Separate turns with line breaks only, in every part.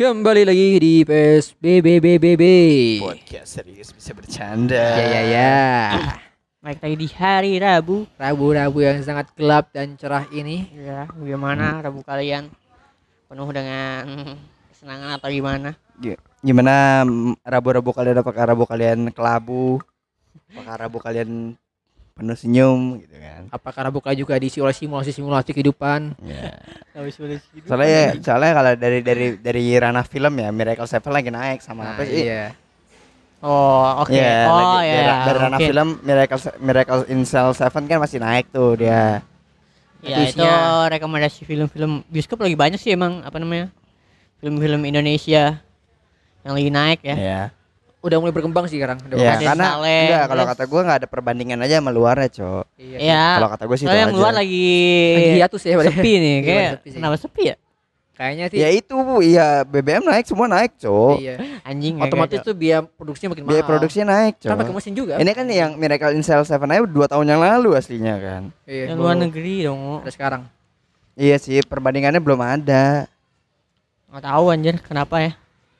Kembali lagi di PSBBBBB.
Podcast serius bisa bercanda.
Ya ya ya.
Baik lagi di hari Rabu.
Rabu-rabu yang sangat gelap dan cerah ini.
Ya, bagaimana Rabu kalian? Penuh dengan kesenangan atau gimana?
Gi- Gimana mm, rabu-rabu kalian apakah rabu kalian kelabu? Apakah rabu kalian penuh senyum gitu kan?
Apakah Rabu kali juga diisi oleh simulasi-simulasi kehidupan?
Ya.
Habis gitu.
Soalnya soalnya kalau dari dari dari ranah film ya Miracle Seven lagi naik sama apa
Nah,
sih?
iya.
Oh, oke.
Iya,
oh,
lagi-
ya.
dari, dari ranah
oke.
film Miracle Miracle in Cell Seven kan masih naik tuh dia.
Ya, itu
Habisnya-
rekomendasi film-film bioskop lagi banyak sih emang apa namanya? Film-film Indonesia yang lagi naik ya.
Ya.
Udah mulai berkembang sih sekarang. Udah
Ya, karena enggak kalau kata gua nggak ada perbandingan aja sama luarnya, Cok.
Iya.
Ya.
Kalau kata gue sih
Soalnya
itu
yang
aja.
luar lagi
Lagi hiatus ya,
sepi nih,
Iya,
kayak
sepi sih.
kenapa sepi ya?
Kayaknya sih.
Ya itu, iya BBM naik semua naik, Cok.
Iya.
Anjing
Otomatis
kagak.
tuh biaya produksinya makin
Biaya
mahal.
produksinya naik,
Kan pakai
Cok.
mesin juga.
Ini kan yang Miracle in Cell 7 aja 2 tahun yang lalu aslinya kan.
Iya,
yang luar negeri dong.
Ada sekarang.
Iya sih, perbandingannya belum ada.
Nggak tahu anjir kenapa ya.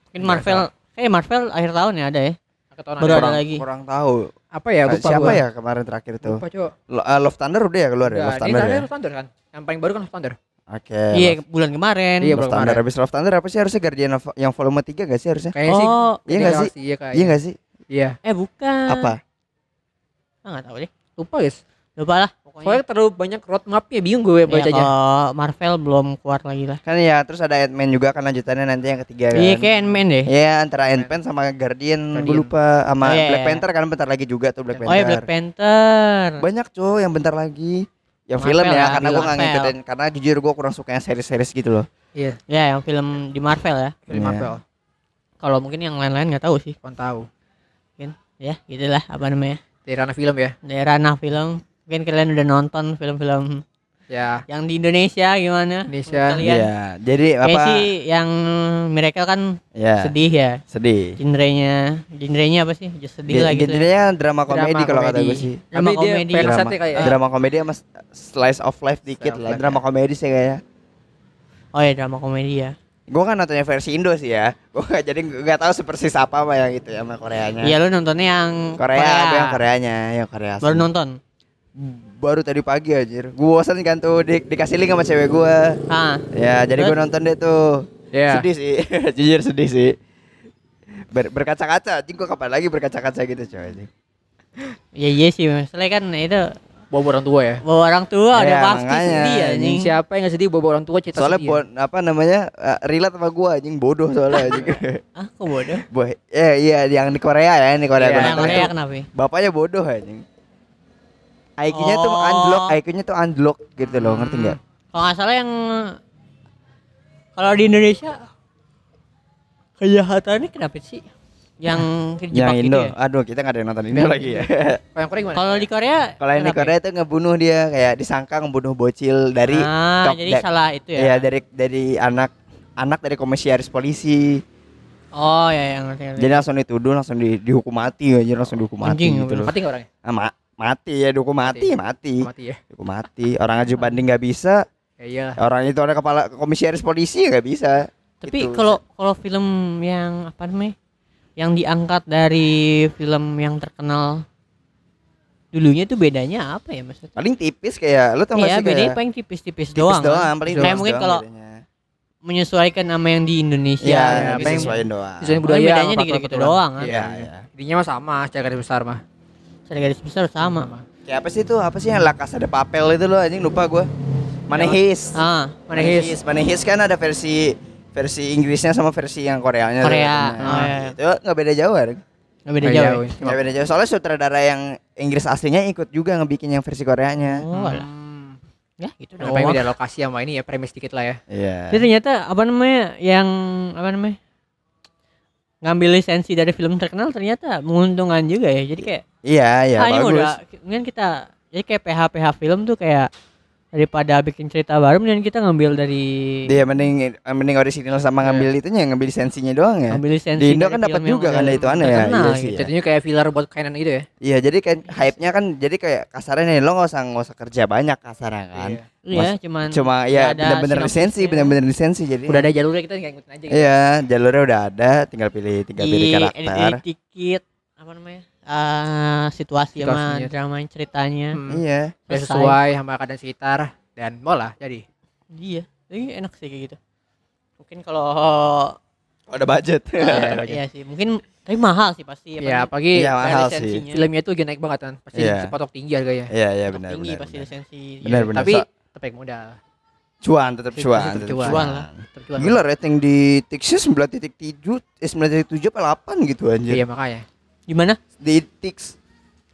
Mungkin Marvel kayak Marvel akhir tahun ya ada ya.
Ketahuan
Baru
ada.
kurang,
lagi.
Kurang tahu.
Apa ya?
Eh,
Lupa
Siapa
gua.
ya kemarin terakhir tuh?
Lupa, Cok.
Lo- eh, Love Thunder udah ya keluar ya? Love
ini
Thunder
terakhir
ya?
Love Thunder kan. Yang paling baru kan Love Thunder.
Oke.
Iya
Love-
bulan kemarin.
Iya,
Love Thunder habis Love Thunder apa sih harusnya Guardian of, yang volume 3 gak sih harusnya?
Kayaknya sih.
Oh,
Iya nggak sih?
Iya kayak.
Iya gak sih?
Iya.
eh bukan.
Apa?
Ah, tahu deh.
Lupa guys.
Lupa lah
Soalnya
pokoknya.
terlalu banyak roadmapnya bingung gue
Ya,
bacanya.
kalau Marvel belum keluar lagi lah.
Kan ya terus ada Ant-Man juga kan lanjutannya nanti yang ketiga kan.
Iya kayak Ant-Man deh.
Iya antara Ant-Man sama Guardian, gue
Guardian.
lupa sama
Oh, iya,
Black
iya.
Panther kan bentar lagi juga tuh Black
Oh
Panther.
ya Black Panther.
Banyak cuy yang bentar lagi. Yang
Marvel
film ya
lah,
karena gue nggak
Marvel.
ngikutin karena jujur gue kurang suka yang series-series gitu loh.
Iya,
Ya yang film di Marvel ya.
film
Iya.
Marvel.
Kalau mungkin yang lain-lain nggak tahu sih.
Kau tahu.
Mungkin ya gitulah apa namanya.
Dari ranah film ya.
Dari ranah film. Mungkin kalian udah nonton film-film
Ya.
yang di Indonesia gimana?
Indonesia.
Kalian?
Iya. Jadi
Kayak
apa?
sih yang Miracle kan
Ya.
sedih ya.
Sedih.
Genrenya, genrenya apa sih? Just sedih lah gitu. ya.
Genrenya drama komedi
Drama
kalau kata gue sih.
Drama
Tapi dia
komedi.
versi
Drama,
kayak ya.
drama komedi sama slice of life dikit lah.
life,
Drama
ya.
komedi sih kayaknya.
Oh ya drama komedi ya.
Gue kan nontonnya versi Indo sih ya. Gue gak jadi nggak tahu sepersis apa apa yang itu ya sama Koreanya.
Iya lu nontonnya yang
Korea, gue yang Koreanya, yang Korea.
Baru nonton.
Baru tadi pagi anjir. Gue bosan kan tuh di, dikasih link sama cewek gue.
Ah,
Ya, jadi gue nonton deh tuh.
Iya.
Sedih sih, jujur sedih sih. Ber- berkaca-kaca, anjing gue kapan lagi berkaca-kaca gitu coy anjing.
iya iya sih masalahnya kan itu
Bawa orang tua ya.
bawa orang tua udah
Iya,
pasti
makanya,
sedih
anjing.
anjing.
Siapa yang gak sedih bawa orang tua cerita
Soalnya
sedih.
bon, apa namanya eh, relate sama gue anjing bodoh soalnya anjing.
Ah, kok bodoh?
Boy, eh iya yang di Korea ya, yang di Korea
Iya,
gua
Yang Korea
itu.
kenapa? ya?
Bapaknya bodoh anjing. IQ-nya tuh
Oh.
unlock, IQ-nya tuh unlock gitu loh, ngerti nggak?
Kalau nggak salah yang kalau di Indonesia kejahatannya kenapa sih? Yang
Yang
terjebak gitu
Indo.
ya?
Aduh, kita nggak ada yang nonton Indo lagi ya.
Kalau yang Korea gimana?
Kalau di Korea
Kalau yang di? Korea tuh ngebunuh dia kayak disangka ngebunuh bocil dari
ah,
kap-
jadi
da-
salah itu ya.
Iya, dari dari anak anak dari komisaris polisi.
Oh ya yang ngerti. ngerti.
Jadi langsung dituduh, langsung di, dihukum mati aja, langsung dihukum mati
Anjing,
gitu loh.
Mati nggak orangnya?
Ah, ma- mati ya, dihukum mati, mati.
Mati ya.
Dihukum mati. Orang aja banding nggak bisa,
Ya iya.
orang itu ada kepala komisaris polisi nggak bisa.
Tapi
Gitu.
kalau kalau film yang apa namanya? Yang diangkat dari film yang terkenal dulunya tuh bedanya apa ya maksudnya?
paling tipis kayak lu tau gak
Iya,
sih
bedanya
kayak
paling tipis-tipis
tipis
doang.
doang,
kan?
paling
Kayak
tipis
mungkin
doang
kalau menyesuaikan sama yang di Indonesia.
Iya,
ya,
ya,
paling-
disesuaiin doang.
Paling
budaya
bedanya di gitu
faktor-faktor
doang kan.
Iya, iya.
Intinya mah sama, secara garis besar mah.
Secara garis besar sama.
Kayak apa sih itu? Apa sih yang La Casa de Papel itu loh anjing lupa gua. Manehis.
Ah,
Manehis.
Manehis kan ada versi versi Inggrisnya sama versi yang Koreanya.
Korea.
Nah,
Oh, iya.
Itu nggak beda jauh kan?
nggak beda jauh.
iya,
ya?
Nggak beda jauh. Soalnya sutradara yang Inggris aslinya ikut juga ngebikin yang versi Koreanya.
Oh, alah.
Hmm.
Ya, gitu
paling
doang.
beda lokasi sama ini ya, premis dikit lah ya.
Iya.
Jadi ternyata apa namanya yang apa namanya? ngambil lisensi dari film terkenal ternyata menguntungkan juga ya. Jadi kayak
Iya, iya
ah, ini
bagus.
udah mungkin kita jadi kayak PH PH film tuh kayak daripada bikin cerita baru mending kita ngambil dari
Dia mending mending orisinal sama ngambil itunya, ngambil lisensinya doang ya.
ngambil lisensi
Di Indo kan dapat juga kan itu aneh ya. Iya
gitu.
sih. ya.
Jadinya kayak filler buat kainan gitu ya.
Iya, jadi kan hype-nya kan jadi kayak kasarnya nih lo nggak usah nggak usah kerja banyak kasarnya kan.
Iya.
Iya, cuman
Cuma ya
ada
bener-bener lisensi, bener-bener lisensi jadi.
Udah ada jalurnya kita nggak ngikutin aja gitu.
Iya, jalurnya udah ada, tinggal pilih tinggal pilih karakter.
dikit apa namanya? Eh situasi sama drama ceritanya.
Hmm.
Iya.
Selesai.
sesuai sama keadaan sekitar dan bola jadi.
Iya, ini enak sih kayak gitu. Mungkin kalau
Oh, ada budget.
Iya,
iya sih, mungkin tapi mahal sih pasti
Ya,
apalagi
apalagi
Iya, mahal sih.
filmnya tuh lagi naik banget kan. Pasti
Iya.
sepatok tinggi harganya.
Iya, iya benar
tinggi
benar.
pasti
benar.
lisensi.
Benar benar.
Tapi
So-
tepek modal.
cuan tetap
Tetap
cuan.
cuan.
tetap
Cuan lah.
Tetep jual.
Gila rating di Tixis 9.7 eh 9.7 apa 8 gitu anjir.
Iya makanya.
Di mana?
Di Tix.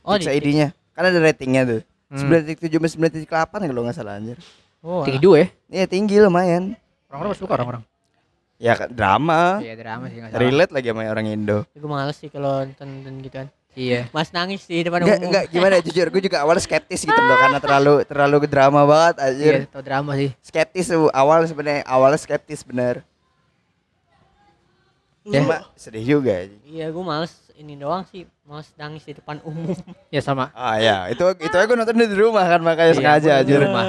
Oh,
Tix
di
ID-nya. Kan ada ratingnya tuh.
Hmm.
9.7 sampai 9.8 kalau nggak salah anjir.
Oh,
Tinggi dua ya.
Iya tinggi lumayan.
Orang-orang suka orang-orang.
Ya kan, drama.
Iya drama sih nggak salah.
Relate lagi sama orang Indo.
gue males sih kalau nonton nonton gituan.
Iya.
Mas nangis sih depan
Enggak
umum.
enggak gimana ya, jujur gue juga awalnya skeptis gitu loh karena terlalu terlalu drama banget anjir.
Iya, tau drama sih.
Skeptis tuh awal sebenarnya awalnya skeptis bener.
Ya.
Cuma sedih juga.
Iya, gue males ini doang sih, males nangis di depan umum.
Ya sama.
Ah ya, itu itu aja gue nonton di rumah kan makanya
Iya,
sengaja anjir.
rumah.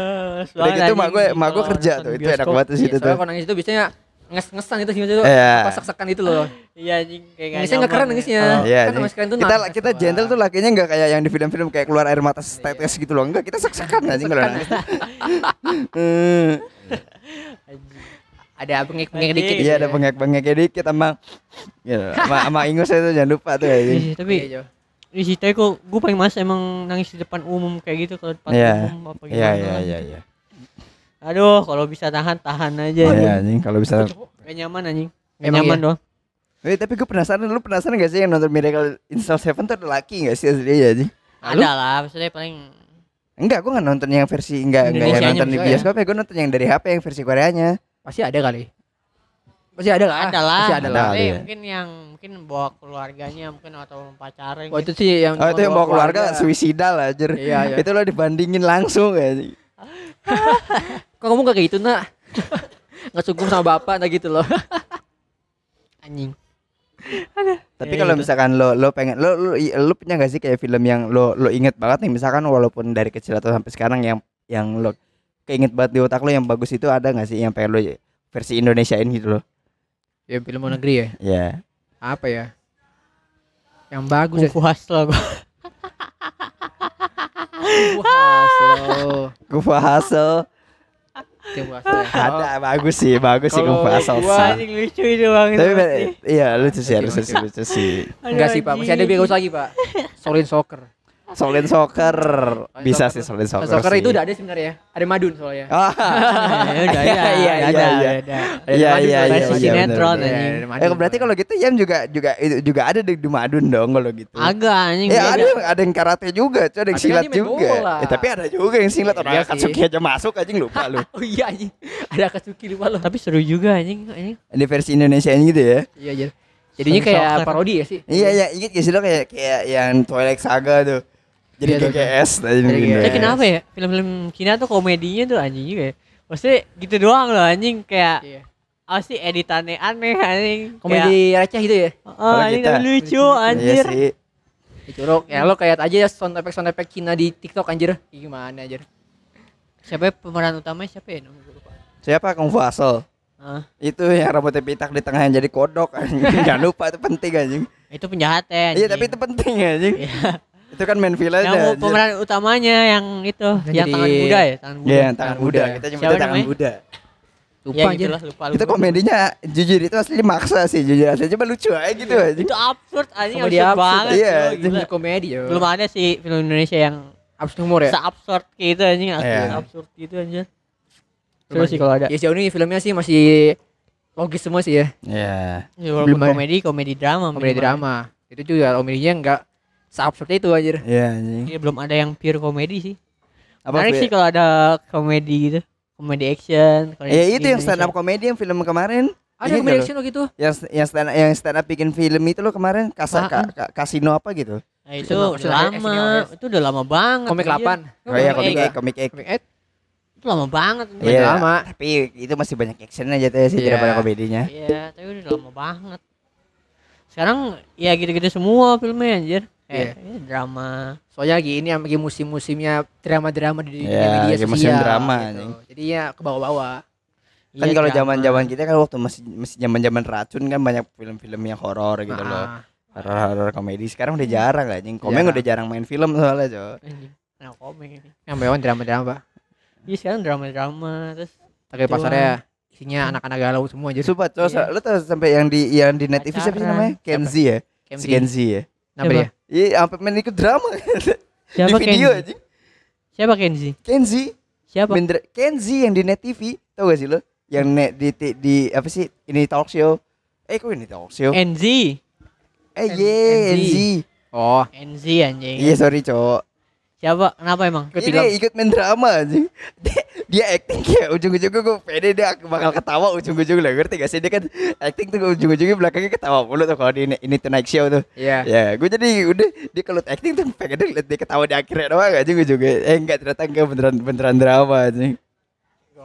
Udah gitu mak gue mak gue kerja tuh. Itu enak banget tuh
Iya,
situ tuh.
soalnya kalau nangis itu biasanya nges-ngesan itu sih maksudnya.
Iya.
Pas sekan itu loh.
Iya anjing kayak gak
Nangisnya nggak keren
ya.
nangisnya.
Kalau-
Iya,
kan mas keren tuh
kita
nangis
kita gentle tuh lakinya nggak kayak yang di film-film kayak keluar air mata tetes gitu loh enggak kita sek-sekan anjing kalau nangis Hmm.
Ada bengek-bengek dikit.
iya ada bengek-bengeknya dikit sama ya sama sama ingus itu jangan lupa tuh
Iya sih, tapi
Iya,
di situ kok gue paling males emang nangis di depan umum kayak gitu kalau depan
Iya.
umum apa
iya
gimana.
iya iya iya
Aduh, kalau bisa tahan tahan aja.
iya anjing kalau bisa
Gak nyaman anjing. Gak
Emang
nyaman
iya?
doang.
Eh, tapi gue penasaran lu penasaran gak sih yang nonton Miracle in Cell 7 tuh ada laki gak sih aslinya anjing
Ada lah, maksudnya paling
Enggak, gue gak nonton yang versi enggak enggak yang nonton di
ya?
bioskop ya, gue nonton yang dari HP yang versi Koreanya.
Pasti ada kali. Pasti ada lah.
ada lah.
Pasti ada lah.
Tapi
Ada.
mungkin yang mungkin bawa keluarganya mungkin atau pacarnya.
Oh itu sih yang
Oh, itu yang bawa keluarga suicidal aja.
Iya, iya.
Itu lo dibandingin langsung ya.
Kok kamu gak kayak gitu nak? Nggak sungguh sama bapak nah gitu loh.
anjing.
Tapi
Ya,
kalau
gitu.
misalkan lo lo pengen lo lo, lo punya gak sih kayak film yang lo lo inget banget nih misalkan walaupun dari kecil atau sampai sekarang yang yang lo keinget banget di otak lo yang bagus itu ada gak sih yang pengen lo versi Indonesiain gitu lo?
ya film luar negeri ya.
Ya.
Apa ya? Yang bagus ya.
Kungfu hustle
slow.
Kufa Hassel
Tim Wasda ya.
ada bagus sih bagus sih Kufa Hassel.
Wah, lucu itu bang.
Tapi iya lucu sih harus
Lucu,
sih.
Enggak sih, Pak. Masih ada bagus lagi, Pak. Solid Soccer.
Solid Soccer bisa sih Solid Soccer.
Soccer itu udah ada sebenarnya. Ada Madun soalnya.
Ah,
Ya udah,
Iya,
ya,
iya, iya,
ada,
iya. Iya,
Madun
iya,
soalnya.
iya,
Versi
iya,
sinetron
Iya,
anjing.
Eh berarti kalau gitu Yam juga juga juga ada di, di Madun dong kalau gitu.
Agak anjing.
Ya ada ada yang karate juga, ada yang silat
kan main
juga. Eh, tapi ada juga yang silat orang
Iya sih.
Akatsuki aja masuk anjing lupa lu.
Oh iya anjing. Ada Akatsuki lupa lo.
Tapi seru juga anjing. anjing.
Di versi Indonesia ini gitu ya.
Iya, iya. Jadinya kayak parodi ya sih?
Iya ya, inget gak sih lo kayak kayak yang Twilight Saga tuh. Jadi
Iya, tuh,
GGS tadi mungkin.
GGS.
Tapi kenapa ya film-film Cina tuh komedinya tuh anjing juga ya. Maksudnya gitu doang loh anjing kayak
Iya.
apa sih editannya aneh anjing.
Komedi receh gitu ya.
Kayak, oh, anjing
kita-
tapi lucu
Iya
anjir.
sih.
Dicuruk. Ya lo kayak aja ya sound effect sound effect Cina di TikTok anjir. Gimana anjir?
Siapa ya pemeran utamanya siapa ya?
Siapa Kung Fu Hustle?
Ah,
Itu yang rambutnya pitak di tengah yang jadi kodok anjing. Jangan lupa itu penting anjing.
itu penjahatnya.
Iya tapi itu penting anjing.
Iya.
Itu kan main villain
yang pemeran utamanya yang itu,
Yang
yang
jadi-
tangan Buddha ya, tangan Buddha.
Iya, yang tangan
Tangan
Buddha.
Buddha.
Kita nyebutnya tangan? Buddha.
Lupa
Ya gitu lah, lupa
Itu
lupa.
komedinya jujur itu asli maksa sih jujur asli cuma lucu aja gitu aja.
Itu absurd anjing,
Komedi
absurd
absurd,
banget.
iya, itu.
Itu komedi ya.
Belum ada sih film Indonesia yang
absurd humor ya.
se-absurd gitu anjing, absurd,
Iya.
absurd gitu anjir.
Belum
Seru sih kalau ada.
Ya sejauh ini filmnya sih masih logis semua sih ya.
Iya.
Ya, walaupun
belum
komedi, komedi drama.
Komedi drama. Itu juga komedinya enggak se-absurd itu anjir.
Iya anjing.
Iya, belum ada yang pure komedi sih.
Apa
Menarik sih kalau ada komedi gitu. Komedi action. komedi
Ya itu yang stand up comedy yang film kemarin.
Ada komedi action lo gitu.
Yang yang stand yang stand up bikin film itu lo kemarin kasa, ka,
Apaan?
ka- kasino apa gitu.
Nah, itu udah lama. Itu udah lama banget.
Komik
anjir.
8.
Oh iya
Komik X.
X, komik X.
Komik 8.
Itu lama banget.
Iya. lama.
Tapi itu masih banyak action aja tuh sih
Iya.
daripada komedinya.
Iya, tapi udah lama banget. Sekarang ya gitu-gitu semua filmnya anjir.
Iya.
Kayak ya, drama.
Soalnya lagi ini yang lagi musim-musimnya drama-drama di dunia
Iya,
media
lagi
sosial.
musim drama,
gitu.
anjing.
Jadi ya ke bawah-bawah.
Kan
Iya,
kalau
drama.
zaman-zaman kita kan waktu masih masih zaman-zaman racun kan banyak film-film yang horor gitu loh.
Ah,
Horor-horor komedi. Sekarang udah jarang anjing. Komeng udah jarang main film soalnya, Cok.
Anjing. Nah, komeng ini.
yang bawah drama-drama, Pak.
Iya, sekarang drama-drama terus
Tapi pasarnya isinya anak-anak galau semua aja.
Sumpah, Cok.
Iya.
Lu tau sampai yang di yang di net TV siapa sih namanya? Kenzi ya?
Kenzi
ya.
Kenapa dia?
Iya, sampai main ikut drama
siapa
di video
Kenzi?
anjing.
Siapa Kenzi?
Kenzi,
Siapa?
Kenzi yang di net TV. Tau gak sih lo? Yang net di, di, di apa sih? Ini talk show. Eh, kok ini talk show?
NZ.
Eh, ye,
NZ.
NZ.
Oh,
NZ anjing.
Iya, sorry, Cok.
Siapa? Kenapa emang?
Ikut
Ini ikut main drama anjing. Dia, dia acting kayak ujung-ujungnya gue pede dia bakal ketawa ujung-ujung lah ngerti gak sih dia kan acting tuh ujung-ujungnya belakangnya ketawa mulu tuh kalau di ini, ini Tonight Show tuh.
iya.
Ya, gue jadi udah dia kalau acting tuh pengen liat dia ketawa di akhirnya doang aja ujungnya. Eh enggak ternyata enggak beneran beneran drama anjing.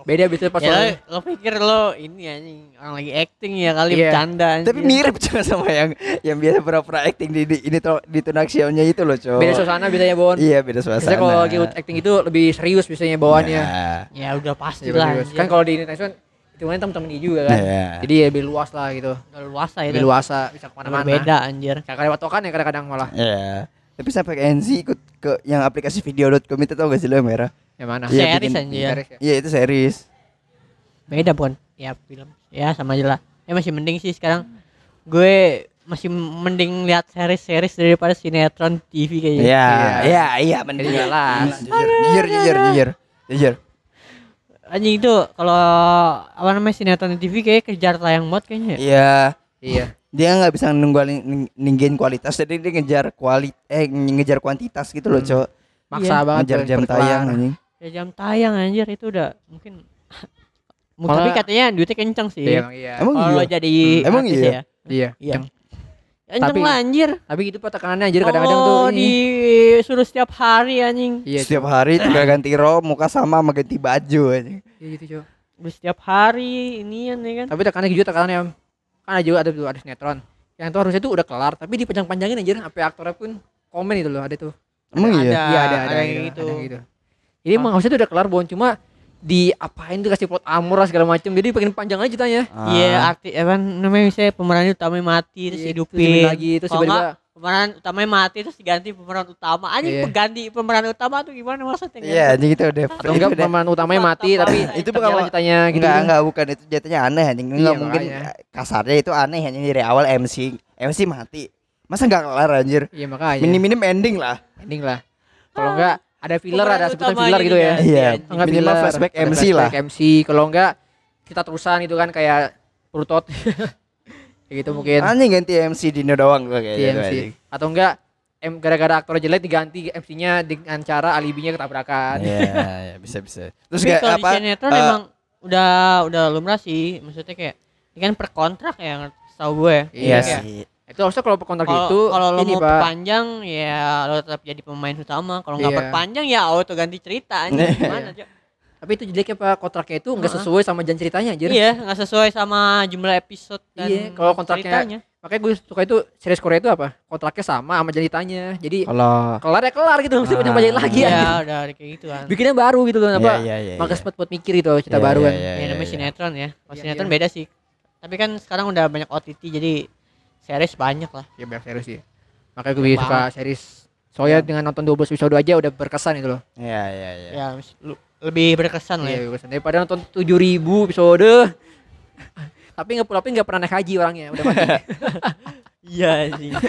Beda bisa pas
Ya, lo, lo pikir lo ini anjing orang lagi acting ya kali
Iya.
bercanda anjing.
Tapi mirip cuma sama yang yang biasa pura-pura acting di, di ini tuh di Show-nya itu loh, Cok.
beda suasana biasanya Bon.
Iya, beda suasana.
Biasanya kalau lagi acting itu lebih serius biasanya bawaannya.
Ya.
Ya udah pasti
Lebih
lah.
Kan kalau di Netflix itu kan temen-temen dia juga kan.
Iya.
Jadi ya lebih luas lah gitu.
udah luasa itu.
Lebih luasa bisa ke mana-mana.
Beda anjir.
Kayak lewat tokan ya kadang-kadang malah.
Iya. Tapi sampai ke NZ ikut ke yang aplikasi video.com itu tau gak sih lo yang merah?
Yang mana?
Iya,
Series
bikin-
anjir.
Series ya?
Iya itu series.
Beda pun. Ya film. Ya sama aja lah. Ya masih mending sih sekarang. Gue masih mending lihat series-series daripada sinetron TV kayaknya.
Iya,
Iya.
iya, iya.
Jadi jelas.
Jujur, jujur, jujur, jujur, jujur.
Anjing itu kalau apa namanya sinetron TV kayak kejar tayang banget kayaknya. ya.
Iya,
Iya.
Dia nggak bisa nungguin ninggiin kualitas, jadi dia ngejar kuali, eh ngejar kuantitas gitu loh,
Hmm.
cok.
Maksa
Iya.
banget
Ngejar
tuh,
jam tayang anjing.
Ya jam tayang anjir itu udah mungkin
Malah-
tapi katanya duitnya kencang sih.
Iya, emang iya.
Emang
Kalau
iya?
jadi
Emang
artis
iya?
ya.
Iya.
Iya.
Kenceng.
Kenceng
Tapi-
lah anjir.
Tapi gitu pak tekanannya anjir kadang-kadang tuh
Oh,
ini.
disuruh setiap hari anjing.
Iya,
Setiap hari tinggal ganti ro, muka sama sama ganti baju anjing.
Iya gitu, Cok.
Udah setiap hari inian ya kan.
Tapi tekanannya gitu tekanannya. Kan ada juga ada tuh ada sinetron. Yang tuh harusnya tuh udah kelar tapi dipanjang-panjangin anjir sampai aktornya pun komen itu loh ada tuh.
Emang iya?
Ada,
Iya ada ada,
yang
gitu.
gitu.
ada gitu. Jadi emang harusnya tuh udah kelar Bon cuma diapain tuh kasih plot amor lah segala macem jadi pengen panjang aja ceritanya.
Iya,
Ah.
arti apa namanya misalnya pemeran utamanya mati terus
Iya,
hidupin.
lagi terus
Kalau
tiba-tiba
pemeran utamanya mati terus diganti pemeran utama. Anjing
Iya.
pengganti pemeran utama tuh gimana maksudnya?
Iya, anjing itu udah.
atau enggak pemeran utamanya mati tapi
Itu
jalan ceritanya gitu.
enggak, enggak bukan itu jatuhnya aneh anjing. Enggak
Iya,
mungkin
makanya.
kasarnya itu aneh anjing dari awal MC. MC mati. Masa enggak kelar anjir?
Iya makanya.
Minim-minim ending lah.
ending lah. Kalau enggak ada filler
Pemeran
ada sebutan filler gitu ya.
diganti,
Iya.
Enggak
Minimal
filler,
flashback MC lah.
MC kalau enggak kita terusan itu kan kayak Prutot. kayak gitu mungkin.
Anjing ganti MC Dino doang gua
di
kayaknya. tuh,
MC. Atau enggak em gara-gara aktor jelek diganti MC-nya dengan cara alibinya ketabrakan.
Iya, iya, bisa bisa. Terus kayak
kalau di
apa?
sinetron
eh,
emang udah udah lumrah sih. Maksudnya kayak ini kan per kontrak ya tahu gue.
Iya
Iya.
sih.
Itu harusnya kalau kontrak
Kalau
itu
kalau lo
ini
mau
Pak.
perpanjang ya lo tetap jadi pemain utama. Kalau nggak
Iya.
perpanjang ya auto ganti cerita anjing
Iya.
gimana, Cok?
Tapi itu jeleknya Pak kontraknya itu enggak
Heeh.
sesuai sama jalan ceritanya anjir.
Iya, nggak sesuai sama jumlah episode dan
Iya, kalau kontraknya-
ceritanya.
Makanya gue suka itu series Korea itu apa? Kontraknya sama sama jalan ceritanya. Jadi
Kalau
kelar ya kelar gitu, mesti
Ah.
panjang-panjangin lagi
Iya,
anjir.
udah kayak gitu kan.
Bikinnya baru gitu loh, apa?
Iya, iya, iya,
Maka
iya.
sempat buat mikir gitu cerita
Iya,
baru
iya,
kan.
iya,
ya namanya
iya.
sinetron ya. Kalau
Iya,
sinetron
iya.
beda sih. Tapi kan sekarang udah banyak OTT jadi series banyak lah.
Ya banyak series sih. Makanya gue suka series. Soalnya dengan nonton 12 episode aja udah berkesan itu loh.
Iya, iya, iya.
Ya lebih berkesan lah.
Iya,
Ya.
berkesan. Daripada nonton 7000 episode. tapi nggak tapi nggak pernah naik haji orangnya, udah mati.
Iya sih.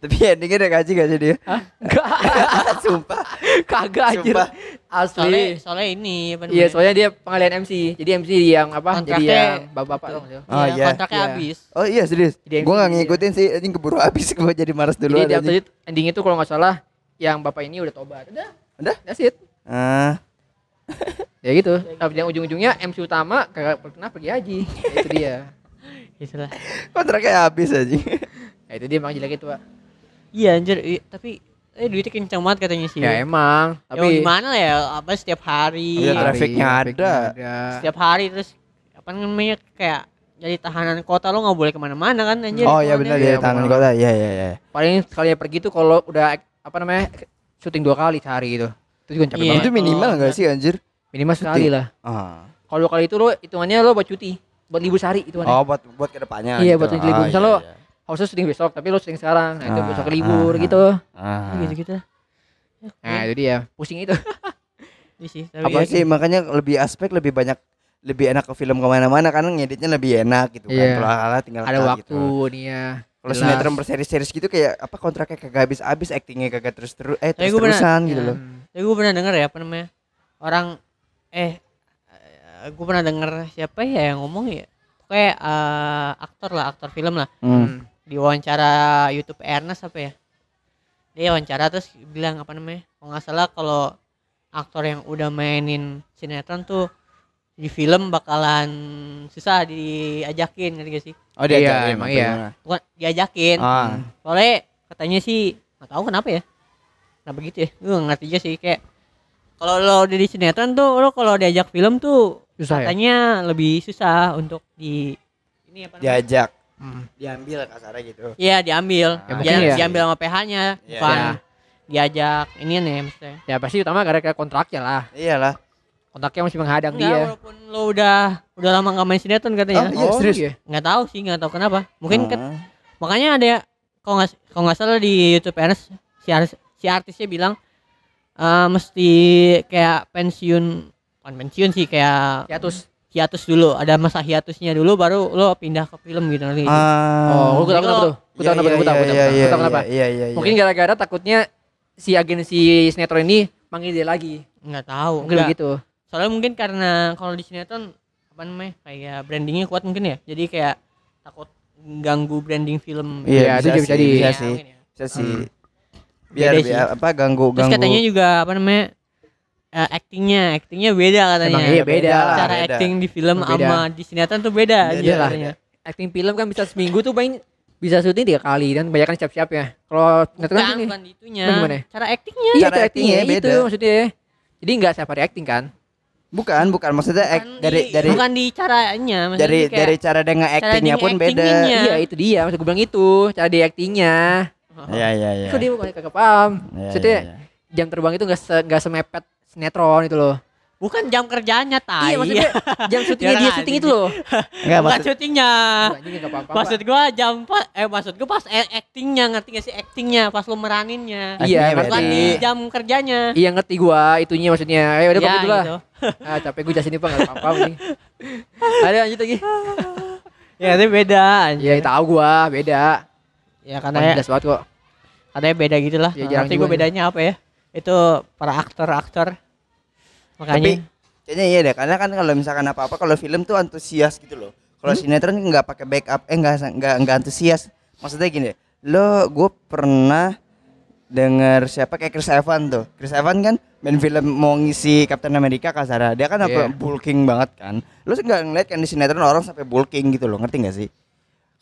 Tapi endingnya udah gaji gak sih dia?
Enggak,
Sumpah.
kagak anjir.
Sumpah.
soalnya
Asli.
soalnya ini apa
Iya, soalnya dia pengalian MC. Jadi MC yang apa? Jadi
Kontraknya-
yang bapak-bapak dong.
Iya,
Oh, iya.
kontraknya
Iya.
habis.
Oh iya serius.
Jadi
Gua gak ngikutin sih, anjing keburu habis gua jadi malas dulu
Jadi ending itu kalau nggak salah yang bapak ini udah tobat. Udah.
Udah?
That's it.
Ah,
Ya gitu. Tapi yang ujung-ujungnya MC utama kagak pernah pergi haji. Ya, itu dia.
Itulah.
kontraknya habis aja.
Ya itu dia emang jelek itu, Pak.
Iya anjir, i- tapi eh duitnya kencang banget katanya sih.
Ya emang,
Ya,
tapi
gimana lah ya apa setiap hari
Iya,
hari,
trafiknya ada.
setiap hari terus apa namanya kayak jadi tahanan kota lo nggak boleh ke mana-mana kan anjir
Oh iya benar
Iya,
ya
benar.
kota. Iya iya iya.
Paling sekali pergi tuh kalau udah apa namanya syuting dua kali sehari gitu. Itu juga capek
Iya.
banget.
Itu minimal
kalau
enggak sih anjir?
Minimal sekali lah.
Ah.
Kalau dua kali itu lo hitungannya lo buat cuti, buat libur sehari itu
Oh buat buat ke depannya.
Iya,
gitu.
buat libur.
Ah,
Misal
iya,
lo
iya.
harusnya syuting besok, tapi lo syuting sekarang. Nah, itu
Ah,
besok libur
ah,
gitu.
Ah.
gitu gitu
Nah, itu dia. Pusing itu.
Iya sih tapi
Apa
ya,
sih makanya lebih aspek lebih banyak lebih enak ke film ke mana-mana karena ngeditnya lebih enak gitu kan.
Iya.
Kalau ala tinggal
Ada waktu
gitu.
nih ya.
Kalau sinetron berseri-seri gitu kayak apa kontraknya kagak habis-habis, actingnya kagak terus-terus eh terus-terusan gitu
ya.
loh.
Tapi gue pernah denger ya apa namanya orang eh gue pernah denger siapa ya yang ngomong ya kayak eh, aktor lah aktor film lah
Hmm.
Hmm.
di wawancara YouTube Ernest apa ya dia wawancara terus bilang apa namanya kalau nggak salah kalau aktor yang udah mainin sinetron tuh di film bakalan susah diajakin ngerti gak sih
Oh
Iya,
diajarin
emang iya.
bukan diajakin
Ah.
soalnya katanya sih nggak tahu kenapa ya kenapa gitu ya gue nggak ngerti aja sih kayak kalau lo udah di sinetron tuh lo kalau diajak film tuh
Susah ya?
katanya lebih susah untuk di ini apa namanya
Diajak,
Hmm.
diambil kasarnya gitu.
Iya diambil,
Ya,
Dia-
mungkin ya.
diambil sama PH-nya,
Iya.
bukan
Ya.
diajak ini nih maksudnya.
Ya pasti utama gara-gara kontraknya lah.
Iyalah.
Kontraknya masih menghadang
Enggak,
dia.
walaupun lo udah udah lama nggak main sinetron katanya.
Oh, iya, serius?
iya.
Nggak tahu sih, nggak tahu kenapa. Mungkin
Ah.
ket- makanya ada ya, kalau nggak kalau nggak salah di YouTube Ernest si, artis, si artisnya bilang eh, mesti kayak pensiun, bukan pensiun sih kayak
Hiatus.
hiatus dulu, ada masa hiatusnya dulu baru lo pindah ke film gitu nanti.
Ah.
Oh, gue tahu
Jadi
kenapa tuh. Gue tahu kenapa, gue tahu, gue tahu,
Iya, iya,
tahu kenapa.
Iya, iya, iya.
Mungkin gara-gara takutnya si agensi sinetron ini manggil dia lagi.
Nggak tahu.
Mungkin begitu.
soalnya mungkin karena kalau di sinetron apa namanya kayak brandingnya kuat mungkin ya jadi kayak takut ganggu branding film
Iya, itu bisa di-
Bisa sih. Bisa sih. Biar,
Beda
biar apa ganggu
terus
ganggu.
katanya juga apa namanya eh, actingnya actingnya beda katanya
Emang iya beda lah.
cara
beda.
acting di film
Beda.
sama di sinetron tuh beda,
Beda
aja
lah.
katanya.
Acting film kan bisa seminggu tuh paling bisa syuting tiga kali dan kebanyakan siap-siap ya. Kalau sinetron kan
Bukan,
ini.
bukan itunya
Nah, gimana?
cara actingnya
Iya,
Cara
actingnya
actingnya
itu
beda.
maksudnya. Jadi nggak setiap hari acting kan?
Bukan, bukan maksudnya
Bukan
act- dari
di-
dari
bukan di caranya maksudnya
dari
kayak-
dari cara dia nge-actingnya
cara
pun beda.
Iya itu dia. Maksud gue bilang itu cara di actingnya.
Iya, iya, iya.
Kok dia bukan kagak paham.
Iya,
Maksudnya
iya, iya.
jam terbang itu nggak se nggak semepet sinetron itu loh.
bukan jam kerjanya tai
Iya maksudnya jam syutingnya
Dia
syuting itu loh.
Enggak
bukan
maksud
syutingnya. Maksud gua jam pas eh maksud gua pas eh, actingnya ngerti gak sih actingnya pas lu meraninnya.
Iya,
Bukan di jam kerjanya.
Iya ngerti gua itunya maksudnya. Ayo udah
Iya,
pokoknya itulah.
gitu.
Ah capek gue jelasin pak nggak apa-apa anjing. Ada lanjut lagi.
Ya itu beda anjir.
Iya tahu gua beda.
Ya katanya
jelas banget kok.
katanya beda gitu lah.
Ya,
Nggak
jarang juga
gua bedanya apa ya. Itu para aktor-aktor. Makanya
Tapi kayaknya iya deh karena kan kalau misalkan apa-apa kalau film tuh antusias gitu loh. Kalau sinetron nggak pakai backup, eh nggak nggak nggak antusias. Maksudnya gini, lo gue pernah denger siapa kayak Chris Evans tuh. Chris Evans kan main film mau ngisi Captain America kasara. Dia kan apa
Iya.
bulking banget kan. Lo nggak ngeliat kan di sinetron orang sampai bulking gitu loh, ngerti gak sih?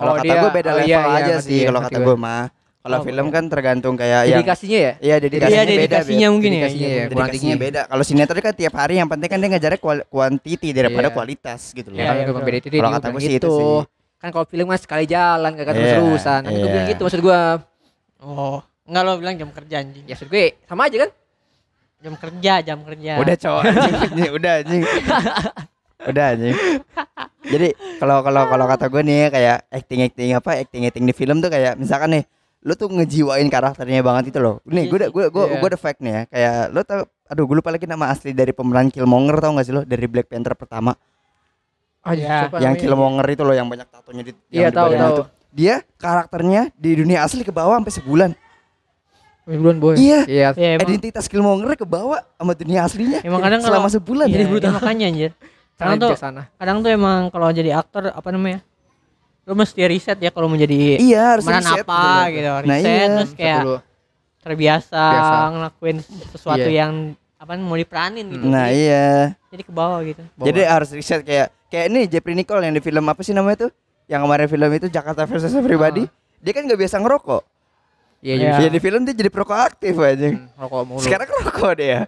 Kalau
Oh,
kata
dia-
gue beda
oh,
level
iya, iya,
aja
ngerti
sih kalau kata
gue.
gue mah. Kalau
Oh,
film
iya.
kan tergantung kayak yang
Dedikasinya ya?
Iya dedikasinya
Iya,
beda.
dedikasinya mungkin ya.
Dedikasinya
Iya,
ya,
Dedikasinya beda. Kalau sinetron kan tiap hari yang penting kan dia ngejarnya kual- kuantiti daripada
Iya.
kualitas gitu loh.
Iya,
Kalau
iya,
gue itu dia
Kalau kata gue sih itu
gitu.
sih.
Kan kalau film mah sekali jalan kagak
Iya,
terus-terusan. Kan gue
iya.
bilang gitu maksud gua.
Oh, enggak lo bilang jam kerja anjing.
Ya maksud gue sama aja kan?
Jam kerja, jam kerja.
Udah cowok anjing, anjing, udah anjing. udah anjing. Jadi kalau kalau kalau kata gue nih kayak acting acting apa acting acting di film tuh kayak misalkan nih lu tuh ngejiwain karakternya banget itu loh. Nih gue udah gue gue
Iya.
gue ada fact nih ya kayak lu tau aduh gue lupa lagi nama asli dari pemeran Killmonger tau gak sih lo dari Black Panther pertama
Ah,
Iya.
siapa
yang? Killmonger itu loh yang banyak tatonya di
Iya,
yang di
tahu,
badannya
tahu.
Dia karakternya di dunia asli ke bawah sampai sebulan.
Bulan boy.
Iya.
Iya.
Ya, emang,
Identitas Killmonger ke bawah sama dunia aslinya.
emang kadang
selama
kalau
sebulan.
iya,
Jadi
iya,
brutal.
makanya anjir. Kadang tuh
bijaksana.
kadang tuh emang kalau jadi aktor apa namanya? Lu mesti riset ya kalau mau jadi
Iya, harus riset
apa
gitu.
gitu.
Nah,
Riset
iya.
terus kayak
Dulu.
terbiasa
Biasa.
ngelakuin sesuatu
Iya.
yang apa mau diperanin gitu.
Nah,
jadi,
iya.
jadi ke bawah gitu.
Bawa.
Jadi harus riset kayak kayak ini Jeffrey Nicole yang di film apa sih namanya tuh? Yang kemarin film itu Jakarta versus Everybody.
Ah.
Dia kan nggak biasa ngerokok.
Iya
Ya.
juga.
Ya di film dia jadi perokok aktif aja.
Hmm, rokok mulu.
Sekarang rokok dia.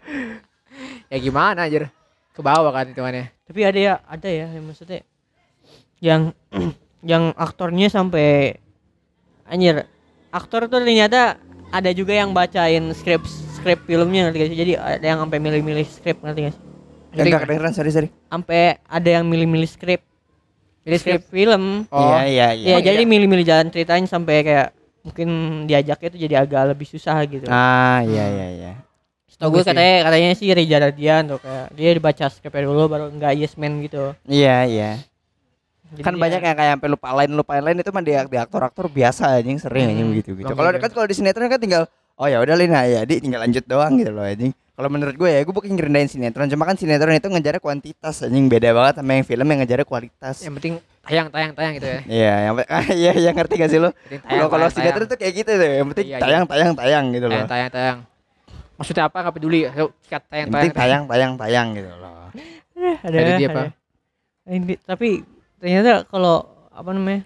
ya gimana anjir? Ke bawah kan hitungannya.
tapi ada ya ada ya yang maksudnya yang yang aktornya sampai anjir aktor tuh ternyata ada juga yang bacain skrip skrip filmnya ngerti gak sih jadi ada yang sampai milih-milih skrip ngerti gak sih
Jadi
Enggak kedengeran, sorry sorry.
sampai ada yang milih-milih skrip
Milih
skrip film
Oh.
Iya iya iya.
ya jadi milih-milih jalan ceritanya sampai kayak mungkin diajaknya itu jadi agak lebih susah gitu
Ah iya iya iya.
Setahu gue katanya katanya sih Reza Radian tuh kayak dia dibaca skripnya dulu baru nggak yes man gitu
Iya iya.
Jadi
kan
dia-
banyak yang kayak sampai lupa lain lupa lain itu mah di, di aktor-aktor biasa anjing sering anjing
Hmm,
gitu.
bang
Kalau
gitu.
kan kalau di sinetron kan tinggal oh ya udah Lina ya di tinggal lanjut doang gitu loh anjing. Kalau menurut gue ya gue bukan ngerendahin sinetron cuma kan sinetron itu ngejar kuantitas anjing beda banget sama yang film yang ngejar kualitas.
Yang penting tayang tayang tayang gitu ya.
Iya, yang ah, iya yang ngerti gak sih lo? Kalau kalau sinetron tuh kayak gitu tuh, yang penting
Iya, iya.
tayang tayang tayang gitu loh.
tayang tayang tayang. Maksudnya apa nggak peduli. Sikat tayang
Yang penting
tayang.
tayang tayang tayang gitu loh.
Eh, ada,
Ada dia,
ada.
Pak.
Ini, tapi ternyata kalau apa namanya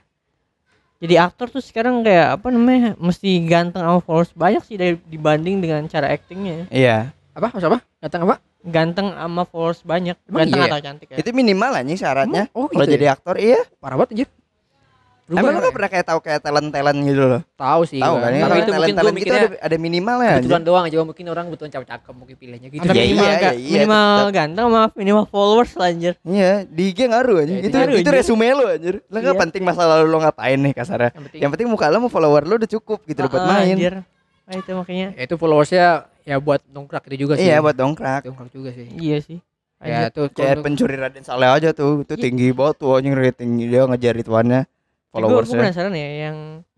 jadi aktor tuh sekarang kayak apa namanya mesti ganteng sama followers banyak sih dari dibanding dengan cara actingnya
Iya.
Apa? Maksud apa? Datang apa?
ganteng sama followers banyak
Emang
ganteng
iya?
atau cantik ya
Itu minimal anjing syaratnya.
Oh,
Kalau
gitu
jadi
ya?
aktor iya.
Parah banget anjir. Berubah
Emang lu
ya?
gak pernah kayak tahu kayak talent-talent gitu loh?
Tahu sih.
Tahu kan?
Tapi itu mungkin
talent talent gitu
mikirnya
ada, ada minimalnya.
kebetulan doang aja mungkin orang kebetulan cakep-cakep mungkin pilihnya gitu.
Iya,
minimal,
iya, iya,
minimal
tetap.
ganteng sama minimal followers lah anjir
Iya, di IG ngaruh anjing.
Ya, itu
itu
ngaruh,
itu
anjir.
resume lo anjir. Lo gak
Iya.
penting masa lalu lo ngapain nih kasarnya.
Yang penting,
Yang penting muka lo mau follower lo udah cukup gitu loh buat
Ah,
main.
anjir. Nah, itu makanya
ya itu followersnya ya buat dongkrak itu juga sih.
Iya, buat dongkrak.
dongkrak juga sih.
iya sih
Ya
Anjir.
tuh
Kayak pencuri Raden Saleh aja tuh. Itu
Iya.
tinggi banget tuh anjing rating dia ngejar ituannya
gue
followersnya.
penasaran ya yang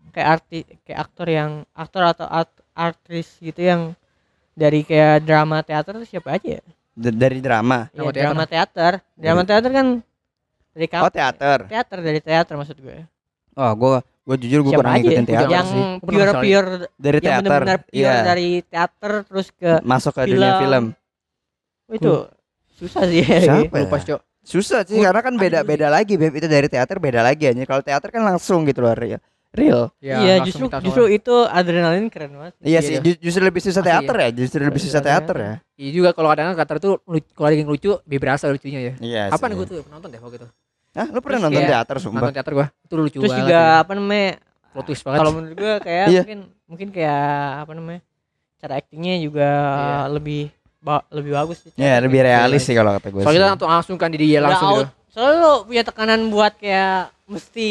kayak arti kayak aktor yang aktor atau art- artis gitu yang dari kayak drama teater siapa aja ya?
D- Dari drama.
Iya,
Drama
drama teater. Drama teater kan dari
Oh,
kap-
teater.
teater dari teater maksud gue.
Oh, gua gua jujur gua
Siapa
kurang
aja
ngikutin
ya?
teater
yang
sih.
Pernah
pure pure
Dari
yang
teater.
pure
Iya.
dari teater terus ke
Masuk ke dunia
film.
film.
oh, itu susah sih ya.
Siapa ya?
lupa Cok.
Susah sih
Gua-
karena kan
aduh.
beda-beda lagi Beb itu dari teater beda lagi aja. Kalau teater kan langsung gitu loh real. Real.
Ya,
iya
langsung
justru justru itu adrenalin keren banget.
Iya
Iya,
sih,
iya.
ju- justru lebih susah
Asli
teater ya, justru lebih susah
Iya,
teater ya.
iya.
Juga kalau kadang-kadang teater tuh lu- kalau ada yang lucu, lebih berasa lucunya ya.
Iya.
Apa nih gue tuh penonton deh waktu itu.
Hah, lu pernah
Terus
nonton
kayak
teater sumpah?
Nonton teater gua. Itu lucu
Terus
banget.
juga
ya.
apa namanya?
Plot twist banget.
Kalau menurut gue kayak
Iya.
mungkin mungkin kayak apa namanya? Cara aktingnya juga
Iya.
lebih ba- lebih bagus sih.
Iya,
acting.
lebih realis sih kalau kata gue.
Soalnya kita langsung langsung kan di dia langsung
out.
gitu.
Soalnya lo punya tekanan buat kayak mesti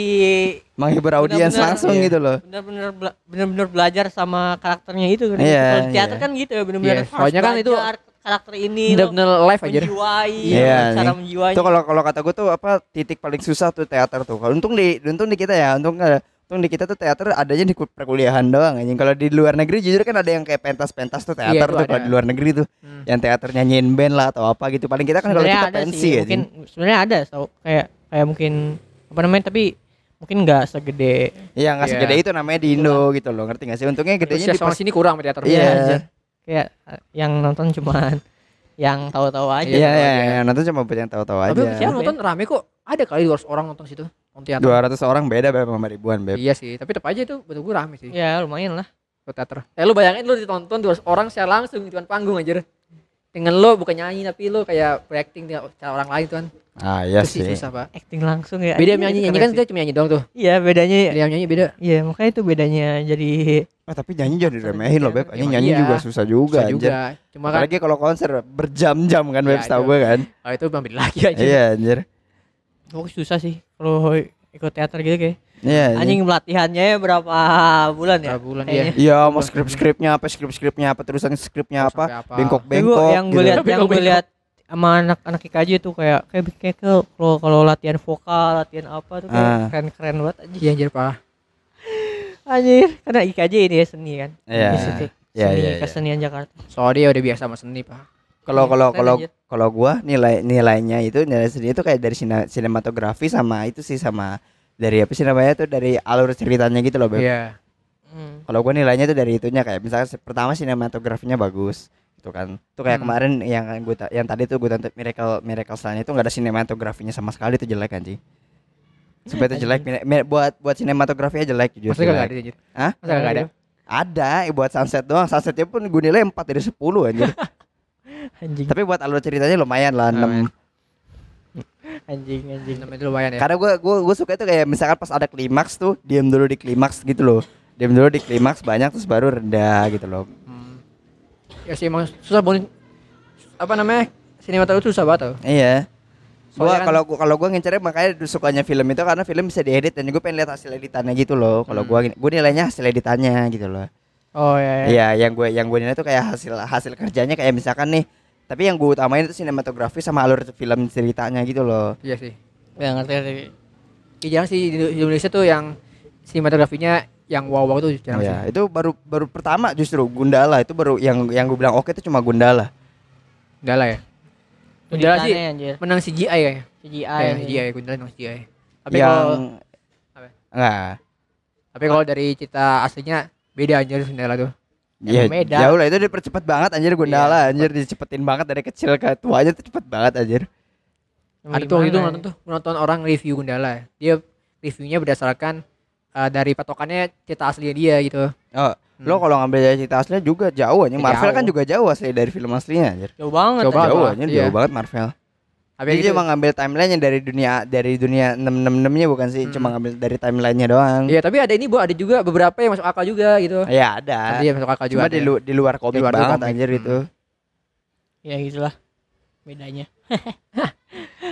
menghibur audiens langsung
iya.
gitu loh.
benar-benar bela- benar-benar belajar sama karakternya itu kan.
Iya,
Kalau di teater
iya.
kan gitu ya benar-benar
Iya,
harus
soalnya kan itu
karakter ini
Bener-bener live aja.
menjiwai
Iya,
cara
nih.
menjiwai.
Itu kalau kalau kata gue tuh apa titik paling susah tuh teater tuh. Kalau untung di untung di kita ya, untung nggak- untung di kita tuh teater adanya di ku- perkuliahan doang anjing. Kalau di luar negeri jujur kan ada yang kayak pentas-pentas tuh teater
Iya,
tuh kalau di luar negeri tuh.
Hmm.
Yang teater nyanyiin band lah atau apa gitu. Paling kita kan kalau kita
ada
pensi
sih,
ya.
mungkin sebenarnya ada tau kayak kayak mungkin apa namanya tapi mungkin nggak segede
Iya nggak
Iya.
segede itu namanya di Indo gitu loh. Ngerti gak sih? Untungnya gedenya di pas-
sini kurang sama teater.
Iya.
kayak yang nonton cuman yang tahu-tahu aja.
Iya iya
aja.
iya nonton cuma buat yang tahu-tahu
Tapi
aja.
siapa nonton rame kok. Ada kali 200 orang nonton situ. Nonton teater.
200 orang beda beb sama ribuan beb.
Iya sih, tapi tetap aja itu betul gue rame sih.
Ya lumayan lah.
Ke teater. Eh lu bayangin lu ditonton 200 orang secara langsung di depan panggung aja. Dengan lo bukan nyanyi tapi lo kayak berakting di cara orang lain tuh kan.
Ah iya
Itu sih
sih.
susah, Pak.
Acting langsung ya.
Beda nyanyi nyanyi kan dia cuma nyanyi doang tuh.
Iya bedanya
Dia nyanyi beda.
Iya makanya itu bedanya jadi
Oh, tapi nyanyi jadi remehin loh beb.
Ya,
Anjing nyanyi
iya.
juga susah juga
Susah
anjir.
juga. Cuma kan
Apalagi kalau konser berjam-jam kan beb
Iya,
setahu
itu.
gue kan.
oh, itu beda lagi aja.
Iya anjir.
Pokoknya susah sih kalau ikut teater gitu kayak.
Iya.
Anjing pelatihannya berapa bulan ya?
Berapa bulan,
Kayaknya.
Iya, mau skrip-skripnya apa, skrip-skripnya apa, terusan skripnya apa, bengkok-bengkok.
yang gue
gitu.
lihat yang gue lihat sama anak-anak IKJ tuh kayak kayak kayak ke- kalau kalau latihan vokal, latihan apa tuh kayak
Ah.
keren-keren banget aja.
Iya anjir Pak.
Anjir, karena IKJ ini ya seni kan.
Iya.
Institut
Iya,
Seni
iya, iya.
Kesenian Jakarta.
Soalnya dia udah biasa sama seni, Pak.
Kalau kalau kalau kalau gua nilai nilainya itu nilai sendiri itu kayak dari sina- sinematografi sama itu sih sama dari apa sih namanya tuh dari alur ceritanya gitu loh, Beb.
Iya.
Hmm.
Kalau gua nilainya tuh dari itunya kayak misalnya pertama sinematografinya bagus gitu kan. Tuh kayak
Hmm.
kemarin yang gua ta- yang tadi tuh gua tonton Miracle Miracle Sun itu enggak ada sinematografinya sama sekali itu jelek anjing. Supaya itu jelek mi- mi- buat buat sinematografinya jelek jujur.
Maksudnya
jelek.
kagak ada anjir.
Hah?
Masa kagak ada?
Ada buat sunset doang. Sunsetnya pun gue nilai 4 dari 10 anjir.
Anjing,
Tapi buat alur ceritanya lumayan lah 6.
Lumayan.
anjing, anjing.
Namanya itu lumayan ya
Karena gue gue gue suka itu kayak misalkan pas ada klimaks tuh diam dulu di klimaks gitu loh. Diam dulu di klimaks banyak terus baru rendah gitu loh.
Hmm. ya sih emang susah banget apa namanya sinematografi susah banget tau
Iya. Gua
Soalnya kan-
kalau gua kalau gua ngincernya makanya sukanya film itu karena film bisa diedit dan gue pengen lihat hasil editannya gitu loh. Kalau
Hmm.
gua gua nilainya hasil editannya gitu loh.
Oh ya, ya.
Iya, yang gue yang gue nilai itu kayak hasil hasil kerjanya kayak misalkan nih. Tapi yang gue utamain itu sinematografi sama alur film ceritanya gitu loh.
iya sih
Ya ngerti ngerti.
Iya jarang sih di Indonesia tuh yang sinematografinya yang wow wow tuh jarang
ya,
sih
itu baru baru pertama justru Gundala itu baru yang yang gue bilang oke itu cuma Gundala.
Gundala ya Gundala sih
anjir.
menang CGI ya
CGI.
ya
anjing.
CGI Gundala menang CGI tapi
yang
kalau Apa?
enggak.
tapi kalau dari cerita aslinya beda anjir Gundala tuh
Iya,
beda.
jauh lah itu dipercepat banget anjir Gundala
Iya,
anjir dicepetin banget dari kecil ke tuanya tuh cepet banget anjir.
ada tuh itu nonton tuh nonton orang review Gundala dia reviewnya berdasarkan eh, dari patokannya cerita aslinya dia gitu
Oh,
Hmm.
lo kalau ngambil dari cerita aslinya juga jauh anjing.
Ya,
Marvel
jauh.
kan juga jauh asli dari film aslinya anjir.
Jauh banget.
Jauh banget
jauh
lah,
anjir,
iya.
jauh banget Marvel.
Tapi
Dia
gitu,
cuma ngambil timelinenya dari dunia dari dunia 666 nya bukan sih,
Hmm.
cuma ngambil dari timelinenya doang.
iya tapi ada ini bu ada juga beberapa yang masuk akal juga gitu
Ya ada.
ada yang masuk akal juga
Cuma
ada.
di, lu- di luar komik
luar
banget
komik.
anjir
Hmm.
itu.
Ya gitulah. Bedanya.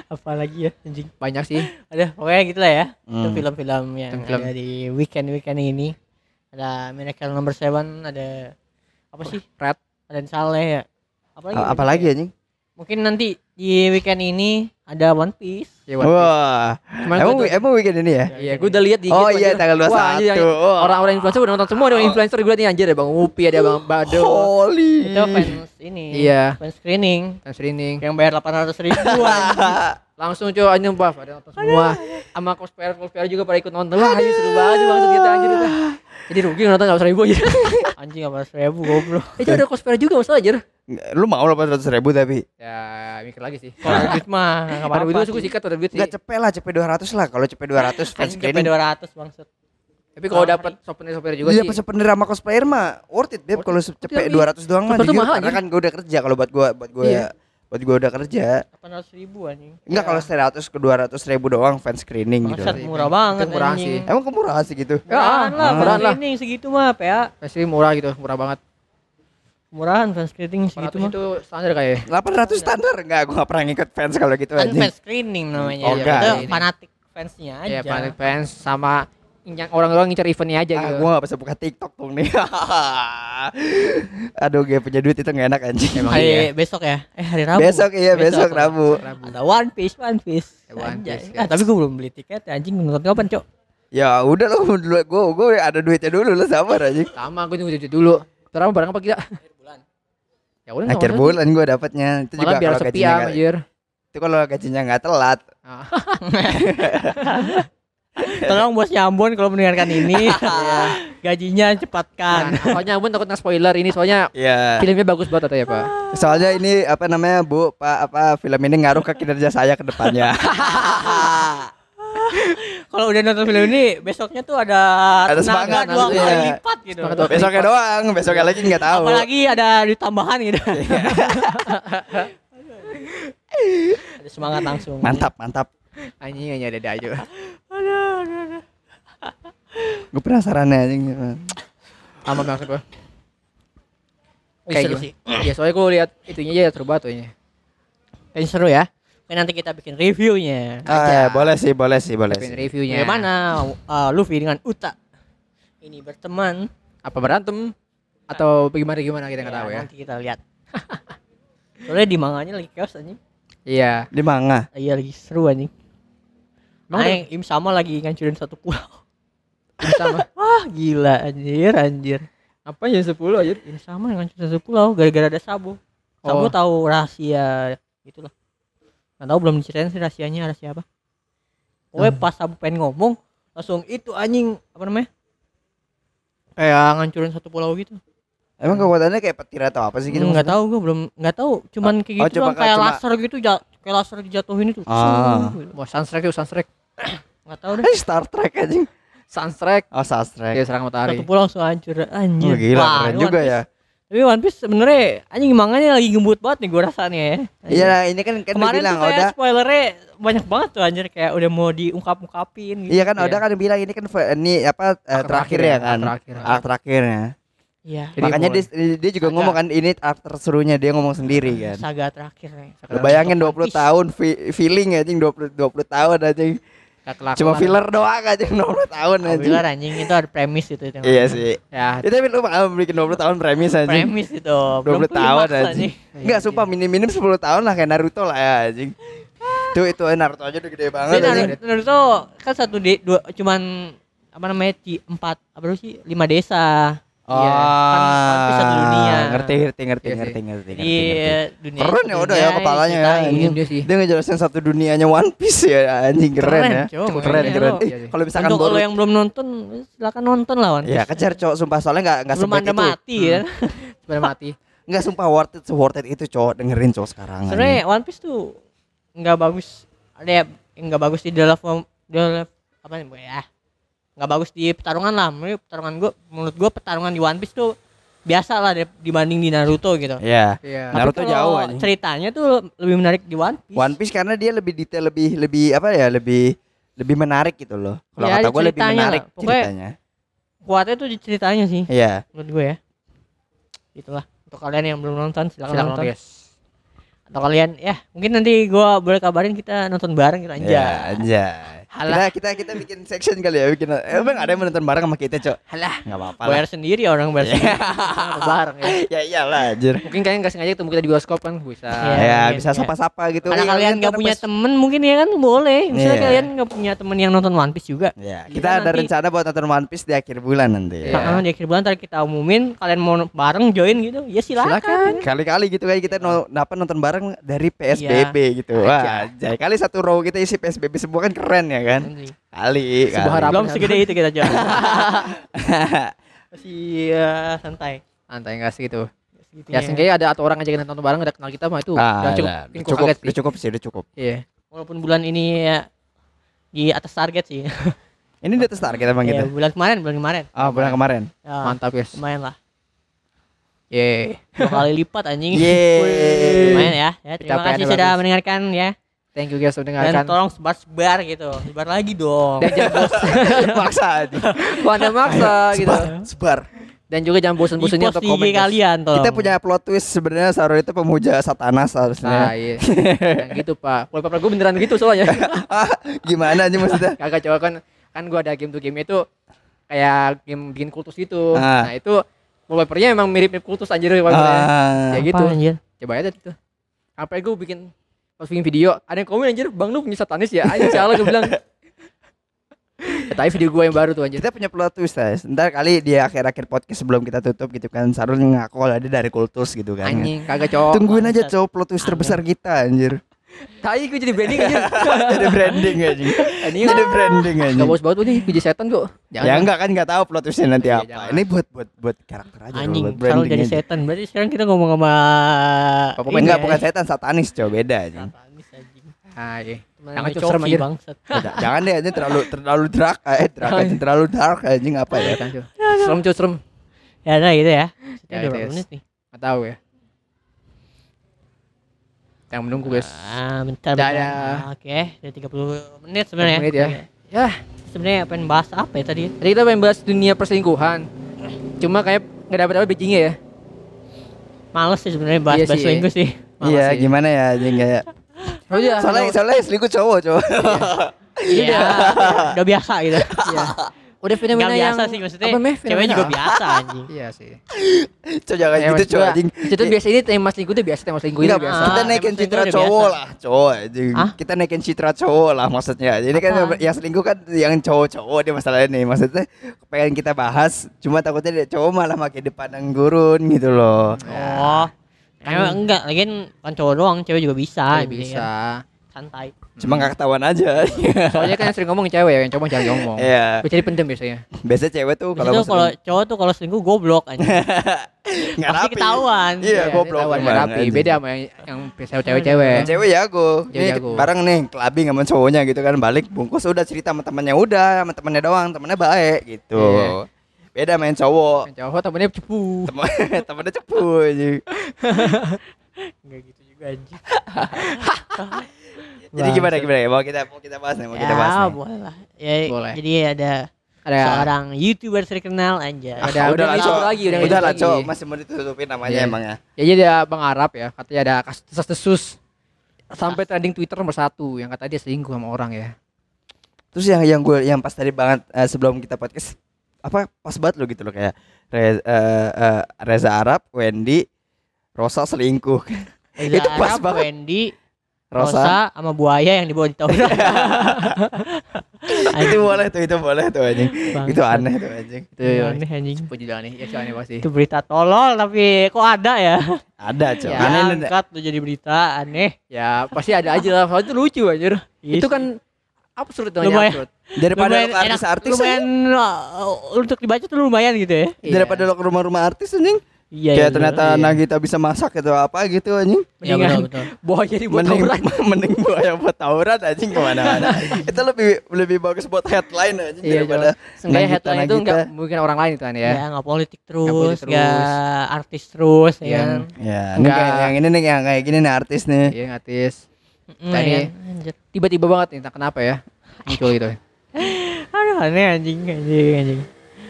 Apalagi ya anjing.
banyak sih
Ada pokoknya gitulah ya. Itu
Hmm.
film-film yang
Film-film.
ada di weekend-weekend ini. Ada Miracle Number Seven, ada apa sih?
Red
Ada Saleh ya. Apalagi?
A- Apalagi anjing?
Mungkin nanti di weekend ini ada One Piece.
ya, One Piece.
Wah.
Cuman
Emang
tuh-
emang weekend ini ya?
Iya, gue udah lihat di
Oh iya tanggal 21.
Wah, anjir, yang-
Oh.
orang-orang influencer udah nonton semua, ada influencer gue nih anjir, ada Bang Upi, ada Bang Bado.
Holy.
Itu fans ini.
Iya.
Fans screening
Kan streaming.
yang bayar 800 ribuan.
Langsung coba anjir buff, ada nonton semua. Sama cosplayer cosplayer juga pada ikut nonton. Wah, anjir seru banget sih langsung kita anjir itu. Jadi rugi nonton enggak ribu aja.
Anjing 800 ribu goblok.
Itu ada cosplayer juga masalah anjir.
Lu mau 800 ribu tapi
Ya, mikir lagi sih.
Kalau duit mah enggak
Ada
apa-apa.
duit gue sikat ada duit sih.
Enggak cepet lah, cepet 200 lah. Kalau cepet 200 fans
Anjing cepet
screening.
200 bangsat.
Tapi kalau dapat souvenir-souvenir juga
Iya,
sih.
pas souvenir sama cosplayer mah worth it deh kalau cepet
Tapi
200 doang mah jujur.
mahal,
karena
anjing.
kan gue udah kerja kalau buat gua buat gua
Iya.
Buat gua udah kerja
800 ribu anjing.
enggak kalau 100 ke 200 ribu doang fan screening gitu
Bangsat
Iya.
murah banget
Itu murah
anjing.
sih.
emang kemurahan sih gitu
Ya,
Murahan lah,
murahan
fans
lah.
screening segitu mah, PA.
Pasti murah gitu, murah banget.
Murahan fans screening segitu
400
mah.
itu standar kayak.
800 standar enggak gua gak pernah ngikut fans kalau gitu
Kan
anjing
fans screening namanya.
Oh,
itu
enggak.
fanatik fansnya aja.
Ya, fanatic fans sama yang orang-orang ngincar eventnya aja
Ah,
gitu.
gua gak bisa buka TikTok tuh nih. Aduh, gue punya duit itu gak enak anjing.
Emang
hari
iya.
besok ya? Eh hari Rabu.
Besok iya, besok, Rabu.
Rabu.
Ada One Piece, One Piece.
Ya, One. Piece,
Ah, tapi gue belum beli tiket ya, anjing nonton kapan, Cok?
Ya udah lo dulu gue gue ada duitnya dulu lo sabar anjing.
Sama gue nunggu cuci dulu. Terus barang apa kita?
Akhir bulan.
Ya udah
Akhir bulan gue dapatnya itu.
Malah
juga
biar
kalau
sepi ya anjir.
itu kalau gajinya nggak telat.
Tolong bos Ambon kalau mendengarkan ini.
Iya.
gajinya cepatkan.
Nah, soalnya Abun takut spoiler ini soalnya
Iya.
filmnya bagus banget katanya Pak.
Soalnya ini apa namanya Bu Pak apa film ini ngaruh ke kinerja saya ke depannya.
Kalau udah nonton film ini, besoknya tuh ada
Ada
tenaga
semangat,
dua
maksudnya.
kali lipat gitu.
Semangat
besoknya doang, besoknya lagi nggak tahu.
Apalagi ada duit tambahan gitu. ada semangat langsung.
Mantap mantap.
Anjing hanya ada aja.
Aduh, aduh, aduh.
Gue penasaran ya anjing.
Sama maksud gue. Kayak gimana?
sih.
Ya soalnya gue lihat itunya aja seru banget tuh ini.
Kayaknya seru ya. Oke, nanti kita bikin reviewnya.
Ah, ya, boleh sih, boleh sih, boleh
Bikin
sih.
reviewnya.
Bagaimana uh, Luffy dengan Uta ini berteman?
Apa berantem? Atau bagaimana gimana kita nggak
Ya,
tahu ya.
Nanti kita lihat. Soalnya di manganya lagi chaos anjing.
Iya.
Di manga.
Iya lagi seru anjing. Aing Im sama lagi ngancurin satu pulau.
sama.
Wah gila anjir anjir.
Apa ya 10 aja?
Im sama yang ngancurin satu pulau gara-gara ada Sabo. Sabo
Oh.
tahu rahasia itulah. Nggak tahu belum diceritain sih rahasianya rahasia apa. Pokoknya
Hmm.
pas Sabo pengen ngomong langsung itu anjing apa namanya? Kayak ngancurin satu pulau gitu.
Emang kekuatannya kayak petir atau apa sih gitu?
Hmm, nggak
maksudnya?
tahu gue belum nggak tahu cuman kayak
oh,
gitu
coba
doang, kayak
cuma-
laser gitu kayak laser dijatuhin itu
Ah.
Wah, Sunstrike itu Sunstrike.
nggak tahu deh
Eh, Star Trek anjing.
Sunstrike.
Oh, Sastrek.
Ya serang matahari.
Satu pulau langsung hancur anjir.
Oh, gila
Wah,
keren juga ya.
Tapi One Piece sebenarnya anjing manganya lagi gembut banget nih gua rasanya ya.
Iya, ini kan kan
Kemarin
bilang
tuh
Oda.
spoilernya banyak banget tuh anjir kayak udah mau diungkap-ungkapin gitu.
Iya kan Oda
Iya.
kan bilang ini kan fe- ini apa eh,
Arc
terakhir
terakhir
ya
ya,
kan.
terakhir.
Arc terakhirnya.
Iya.
Jadi
Makanya dia, dia juga
Saga.
ngomong kan ini arc terserunya dia ngomong sendiri kan.
Saga terakhir nih.
Lu bayangin
One
20
Piece.
tahun feeling anjing 20 20 tahun anjing. Cuma filler doang anjing 20 tahun anjing.
Filler anjing itu ada premis itu itu.
Iya sih.
Ya,
Ya tapi lu mau bikin 20 tahun premis anjing.
Premis itu. Belum
20 tahun anjing. Enggak sumpah minim-minim 10 tahun lah kayak Naruto lah ya anjing. Tuh itu eh, Naruto aja udah gede banget.
Naruto, Naruto kan satu de, dua cuman apa namanya di empat apa sih lima desa.
Oh,
Iya, kan Piece satu dunia.
Ngerti ngerti ngerti
Iya
ngerti ngerti ngerti. Ngerti.
dunia
Keren ya udah ya kepalanya ya.
dia sih.
Dia ngejelasin satu dunianya One Piece ya anjing keren,
Keren,
ya. Cukup keren
Iya,
keren. Eh,
Iya.
Kalau misalkan
Untuk lo yang belum nonton silakan nonton lah One
Ya
Piece.
kejar cowok sumpah soalnya nggak nggak
Belum
sebaik
anda
itu.
mati ya.
Sebenarnya mati.
Nggak sumpah worth it worth it itu cowok dengerin cowok sekarang.
Sebenarnya One Piece tuh nggak bagus. Ada ya yang nggak bagus di dalam dalam apa nih ya? Nggak bagus di pertarungan lah. Menurut pertarungan gua menurut gua pertarungan di One Piece tuh biasa lah deh dibanding di Naruto gitu.
Iya.
Iya.
Tapi
Naruto jauh anjing.
Ceritanya tuh lebih menarik di One Piece.
One Piece karena dia lebih detail lebih lebih apa ya lebih lebih menarik gitu loh. Kalau
Ya,
kata gue lebih menarik
lah. Pokoknya-
ceritanya.
Kuatnya tuh di ceritanya sih
Iya.
menurut gue ya. Itulah untuk kalian yang belum nonton silakan,
Silakan
nonton.
guys.
Atau kalian ya mungkin nanti gua boleh kabarin kita nonton bareng kita aja.
Iya, anjay. Kita
Halah.
kita kita bikin section kali ya bikin. Eh, emang ada yang mau nonton bareng sama kita, Cok?
Halah.
Enggak apa-apa lah.
Bayar sendiri orang bayar sendiri.
Bareng ya.
ya iyalah anjir.
Mungkin kalian kasih aja ketemu kita di bioskop kan bisa.
Iya.
ya,
mungkin,
bisa
ya.
sapa-sapa gitu.
Karena
Iya,
kalian nggak
ntar
punya
pas-
temen mungkin ya kan boleh. Misalnya
Iya.
kalian nggak punya temen yang nonton One Piece juga.
Ya,
Kita
kita ada
nanti-
rencana buat nonton One Piece di akhir bulan nanti.
Iya.
Nah, di akhir bulan ntar kita umumin kalian mau bareng join gitu. Ya silakan.
Silakan.
Kali-kali gitu kan kita no, dapat nonton bareng dari PSBB gitu. Wah, anjay. Kali satu row kita isi PSBB semua kan keren ya kan? Kali.
Sebuah
kali.
harapan.
Belum segede itu kita jalan. Masih ya, santai.
Santai enggak sih gitu.
Segitunya.
Ya seenggaknya ada atau orang ngajakin nonton bareng ada kenal kita mah itu
Ah,
udah cukup.
udah, udah cukup,
kaget
udah
sih.
cukup sih, udah cukup.
Iya.
Walaupun bulan ini ya di atas target sih.
Ini di atas target emang
Iya,
gitu.
bulan kemarin, bulan kemarin.
Ah, bulan kemarin.
Ya,
Mantap, guys.
Lumayan lah.
Ye.
Dua kali lipat anjing.
Yeay.
Lumayan ya. ya terima
Pencapaiannya
kasih sudah
bagus.
mendengarkan ya.
Thank you guys sudah
Dan
mendengarkan.
tolong sebar-sebar gitu. Sebar lagi dong.
Dan jangan bosan.
Maksa aja.
Kok anda maksa gitu.
Sebar, sebar.
Dan juga jangan bosan-bosannya untuk komen.
kalian tolong.
Kita punya plot twist sebenarnya Saru itu pemuja Satanas
Nah,
harusnya.
iya. Yang gitu, Pak. Wallpaper gue beneran gitu soalnya.
Ah, Gimana aja maksudnya?
Kagak coba kan kan gua ada game to game itu kayak game bikin kultus gitu.
Ah.
Nah, itu wallpapernya emang mirip-mirip kultus anjir wallpapernya.
Ah,
Ya
Apa,
gitu.
anjir?
Coba aja itu. Apa gue bikin pas bikin video ada yang komen anjir, "Bang lu punya satanis ya?" Anjir salah gue bilang. Ya, tapi video gue yang baru tuh anjir.
kita punya plot twist guys. Ntar kali di akhir-akhir podcast sebelum kita tutup gitu kan Sarul ngaku kalau dia dari kultus gitu kan.
Anjing, kagak cowok.
Tungguin aja cowok plot twist terbesar kita anjir.
Tai gue jadi branding anjir.
Jadi branding anjing.
Anjing
Jadi branding anjing.
Enggak bos banget nih biji setan kok.
Ya enggak kan enggak tahu plot twistnya nanti
Iya,
apa.
jangan.
Ini buat buat buat karakter aja
Anjing,
buat branding
jadi
aja.
setan. Berarti sekarang kita ngomong sama ini
Enggak
ya.
bukan setan satanis cowok beda anjing.
Satanis, anjing.
Ah, iya. Jangan cok, serem.
J- Jangan deh anjing terlalu terlalu dark eh dark anjing terlalu dark anjing apa ya?
Kan, Cok. Serem cuy, serem.
Ya udah gitu ya. Kita
Ya,
berapa
yes.
menit nih?
Enggak tahu ya. Yang menunggu guys.
Ah, bentar,
Dah,
bentar.
dah.
Oke, udah 30 menit sebenarnya.
30 menit ya. Ya,
Sebenarnya pengen bahas apa ya tadi?
tadi kita pengen bahas dunia perselingkuhan. Cuma kayak nggak dapat apa bridgingnya ya.
Males sih sebenarnya bahas
Iya
bahas
sih.
selingkuh sih.
Iya
sih.
gimana ya anjing kayak
Oh iya.
soalnya soalnya selingkuh cowok cowok.
Iya, udah biasa gitu.
Iya. Udah fenomena
Nggak
yang
biasa sih maksudnya.
apa, Meh?
Cewek juga biasa anjing.
Iya sih.
Cowok jangan
Ya,
gitu
gua,
anjing.
Itu biasa ini tema selingkuh itu biasa tema selingkuh itu biasa.
kita
Ah,
naikin citra cowok lah, cowok anjing.
Hah?
Kita naikin citra cowok lah maksudnya. Jadi kan yang selingkuh kan yang cowok-cowok dia masalahnya nih. Maksudnya pengen kita bahas, cuma takutnya dia cowok malah makin dipandang gurun gitu loh.
Oh. Emang enggak, lagian kan cowok doang, cewek juga bisa.
Iya, bisa.
Santai
Cuma nggak ketahuan aja.
Soalnya kan yang sering ngomong cewek ya, yang cowok jarang ngomong.
Iya.
Gue jadi pendem biasanya.
Biasa cewek tuh
kalau
kalau
kalau cowok tuh kalau selingkuh goblok aja
nggak rapi.
ketahuan
Iya,
ini
goblok
tahuan
emang,
nggak rapi.
anjing.
Beda sama yang, yang biasa cewek-cewek.
Cewek jago.
Cewek
Ini
jago.
bareng nih clubbing sama cowoknya gitu kan balik bungkus udah cerita sama temannya udah sama temannya doang temannya baik gitu.
Iya.
Beda main cowok.
Yang cowok temennya cepu.
Temen, temennya cepu aja.
Enggak gitu juga anjing
Jadi gimana gimana ya? Mau kita mau kita bahas nih, mau kita bahas
ya
nih.
boleh lah ya
Boleh.
jadi ada
Ada
seorang youtuber terkenal aja
Ah, udah- lagi, udah nggak
udah lah. Cok. Masih mau ditutupin namanya
Iya.
emang ya.
Ya jadi ada Bang Arab ya, katanya ada kasus desus sampai trending Twitter nomor satu yang katanya dia selingkuh sama orang ya.
Terus yang yang gue yang pas tadi banget eh, sebelum kita podcast apa pas banget lo gitu loh kayak Reza, eh, eh, Reza Arab, Wendy, Rosa selingkuh.
Reza
Itu pas
Arab,
banget.
Wendy
Rosa,
Rosa sama buaya yang dibawa di tawuran
itu boleh tuh, itu boleh tuh anjing.
Bangsat.
itu aneh tuh anjing.
Itu
Iya, aneh anjing
Cepu juga nih, ya aneh pasti.
itu berita tolol tapi kok ada ya
Ada, Cok.
Ya,
aneh
angkat tuh jadi berita aneh
Ya pasti ada aja lah, soalnya itu lucu anjir.
Iya
itu kan absurd namanya
Lumayan.
absurd.
Daripada
lumayan
lo ke artis-artis
lumayan uh, untuk dibaca tuh lumayan gitu ya
anjing. daripada lo ke rumah-rumah artis anjing.
Iya
kayak
iya,
ternyata
betul.
Nagita bisa masak atau apa gitu anjing.
iya
Mendingan
betul betul
buaya dibuat
mending
tawuran.
mending buaya buat tawuran anjing ke mana-mana. itu lebih lebih bagus buat headline anjing
Iya,
daripada
Seenggaknya
Nagita,
headline itu
Nagita.
enggak mungkin orang lain itu kan
ya
ya.
nggak politik terus
terus.
nggak artis terus ya
Yang
kan
Ya, ini
Enggak.
kayak yang ini nih yang kayak gini nih artis nih.
Iya.
Mm,
Tadi-
ya, anjir.
Tiba-tiba banget nih, entah kenapa ya. Muncul gitu.
aduh aneh anjing anjing anjing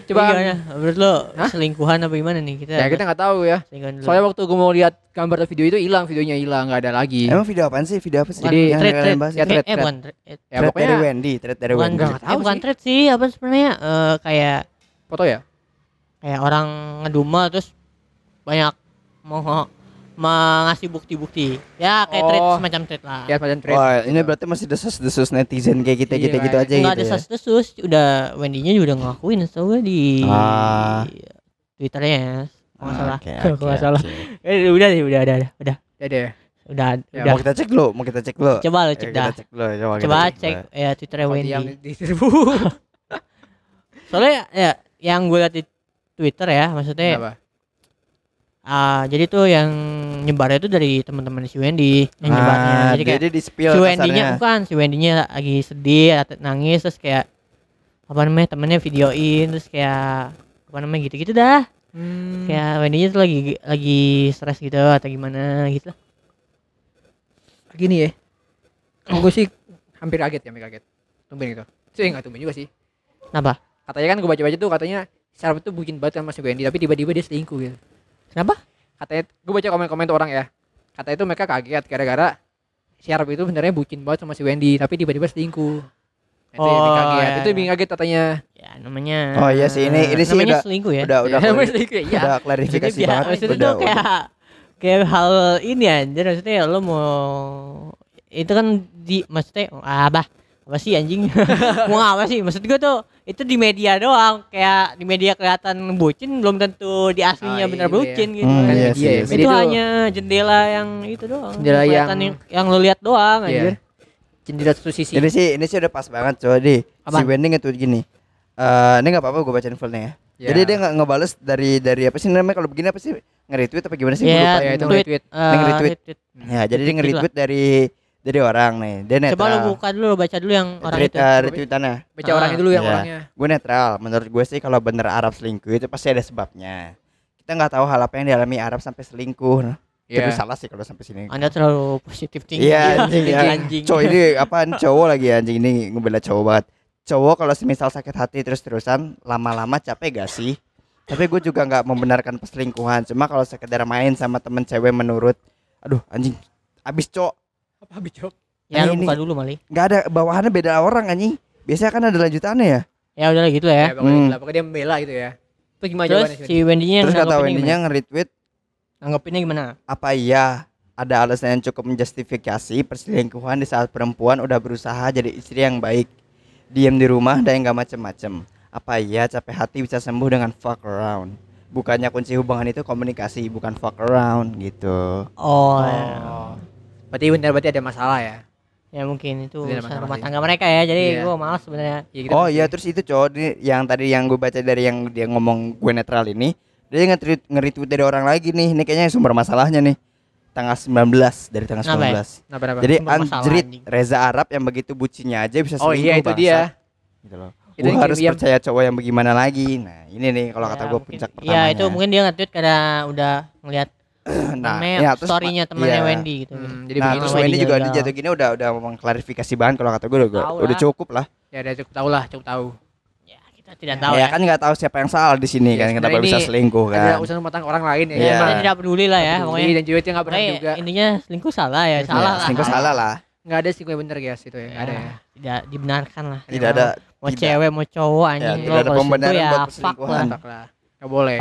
Coba
gimana? menurut lo
Hah?
selingkuhan apa gimana nih kita
ya kita nggak tahu ya. Soalnya waktu gue mau lihat gambar atau video itu hilang, videonya hilang, nggak ada lagi.
Emang video apaan sih? Video apa sih?
Jadi-
yang
thread,
bahas
Ya, thread,
eh
thread.
bukan thread
Ya pokoknya
dari Wendy, thread dari
bukan,
Wendy.
Nggak tahu
eh, bukan
sih.
thread sih apa sebenarnya Eh, kayak
foto ya.
kayak orang ngedumel terus banyak mau mengasih bukti-bukti ya kayak
Oh.
semacam thread lah
Ya macam trend.
Wah, ini berarti masih desus-desus netizen kayak kita
Iya,
gitu gitu
kayak-
aja
nggak
gitu
ada
ya.
sas desus udah Wendy-nya juga udah ngelakuin setahu gue di
Ah.
Twitternya ya kalau nggak salah
oke,
nggak salah eh, udah deh udah udah udah udah
Ya deh.
udah
Ya,
udah
Mau kita cek dulu, mau kita cek dulu.
coba lo cek
kita
dah
cek dulu, coba, kita
coba
cek
cek ya Twitternya Wendy
diam di seribu.
soalnya ya yang gue lihat di Twitter ya maksudnya
Kenapa?
Ah jadi tuh yang nyebarnya tuh dari teman-teman si Wendy yang nyebarnya
Ah,
jadi kayak
jadi di spill
si Wendy-nya bukan si Wendy-nya lagi sedih nangis terus kayak apa namanya temennya videoin terus kayak apa namanya gitu-gitu dah
Hmm.
kayak Wendy-nya tuh lagi lagi stres gitu atau gimana gitu lah
Gini ya. Kalau gue sih hampir kaget ya, hampir kaget. Tumben gitu. Sih enggak tumben juga sih.
kenapa
Katanya kan gue baca-baca tuh katanya Sharp itu bikin banget sama si Wendy tapi tiba-tiba dia selingkuh gitu.
Kenapa
Katanya gue baca komen-komen tuh orang ya. Katanya itu mereka kaget gara-gara Sharp itu sebenarnya bucin banget sama si Wendy tapi tiba-tiba selingkuh. Itu yang bikin
Oh,
kaget.
iya,
itu yang
iya.
kaget katanya.
ya namanya
Oh, iya sih, ini- ini sih
namanya
udah-
selingkuh ya
Udah udah
Ya,
klari-
selingkuh, iya.
udah klarifikasi
Maksudnya
banget.
maksudnya
Udah,
kayak kayak hal ini anjir maksudnya lo mau itu kan di maksudnya ah, apa sih anjing mau apa sih maksud gue tuh itu di media doang kayak di media kelihatan bucin belum tentu di aslinya
Ah,
bener
iya.
bucin gitu
Hmm,
kan.
iya
Iya, iya.
iya.
Media
itu
tuh-
hanya jendela yang itu doang
Jendela
kelihatan
yang-
yang lo lihat doang
Iya.
anjir
Jendela satu sisi.
Ini sih ini sih udah pas banget coy di si? Wendy itu gini. Eh ini nggak apa-apa gue bacain fullnya ya.
Ya.
Jadi dia nggak ngebales dari dari apa sih namanya kalau begini apa sih nge-retweet apa gimana sih? Gua
Iya,
lupa.
ya, itu
tweet,
nge-retweet.
Yang nge-retweet.
retweet.
Ya, jadi dia
Retweet
nge-retweet dari dari orang nih. Dia netral.
coba lo buka dulu lo baca dulu yang orang
Tweet,
itu
eh, retweetannya.
Baca
Ah,
orangnya dulu yang
iya.
orangnya.
Gue netral. Menurut gue sih kalau bener Arab selingkuh itu pasti ada sebabnya. Kita nggak tahu hal apa yang dialami Arab sampai selingkuh. Nah,
Iya.
Terus salah sih kalau sampai sini.
anda terlalu positif tinggi
Iya anjing ya.
anjing
Cowok ini apaan cowok lagi anjing ini ngebela cowok banget. Cowok kalau semisal sakit hati terus-terusan lama-lama capek gak sih? Tapi gue juga nggak membenarkan perselingkuhan. Cuma kalau sekedar main sama temen cewek menurut, aduh anjing, abis cowok
Apa bicok?
ya
Nah,
lo
ini-
buka dulu mali
nggak ada bawahannya beda orang anjing. Biasanya kan ada lanjutannya ya.
ya udah gitu lah ya
Ya, pokoknya,
Hmm.
gitulah. pokoknya dia membela gitu ya. Itu gimana
Terus
jawabannya?
si Wendy-nya
Terus kata Wendy-nya
gimana?
nge-retweet
Nanggepinnya gimana?
apa iya ada alasan yang cukup menjustifikasi perselingkuhan di saat perempuan udah berusaha jadi istri yang baik diam di rumah dan nggak macem-macem apa iya capek hati bisa sembuh dengan fuck around bukannya kunci hubungan itu komunikasi bukan fuck around gitu
Oh,
Oh. Berarti benar berarti ada masalah ya.
ya mungkin itu urusan
masalah
rumah tangga mereka ya jadi
Iya.
gua malas sebenarnya.
Ya, kita
Oh iya terus itu cowok ini yang tadi yang gue baca dari yang dia ngomong gue netral ini dia nge-tweet nge-retweet dari orang lagi nih. Ini kayaknya sumber masalahnya nih. Tanggal 19 dari tanggal
Kenapa ya?
19
Kenapa, kenapa?
jadi anjrit. Reza Arab yang begitu bucinnya aja bisa
oh iya itu dia.
gitu loh.
Itu
Gua harus percaya cowok yang bagaimana lagi. Nah ini nih kalau kata
Ya,
gue
mungkin-
puncak
ya
pertamanya
itu mungkin dia nge-tweet karena udah ngeliat
nah,
namanya
ya, terus
storynya
ma-
temannya
iya.
Wendy gitu.
Hmm, jadi
nah
begitu
terus
Wendy
Wendy juga di jatuh gini udah udah mengklarifikasi banget kalau kata gue udah, udah cukup lah.
Ya udah cukup tahu lah cukup tahu.
Ya kita tidak tahu
ya,
ya,
kan nggak tahu siapa yang salah di sini
Iya,
kan kenapa bisa selingkuh
ada
kan.
urusan rumah tangga orang lain ya.
Iya.
Kita tidak peduli lah ya
Peduli,
pokoknya.
dan juga nggak benar juga.
intinya selingkuh salah ya
Ya,
salah lah.
selingkuh salah lah.
Nggak ada selingkuh yang benar guys itu ya nggak ada ya
tidak dibenarkan lah.
Tidak ada
mau
tidak.
cewek mau cowok anjing
tidak ada pembenaran
ya
buat perselingkuhan.
nggak boleh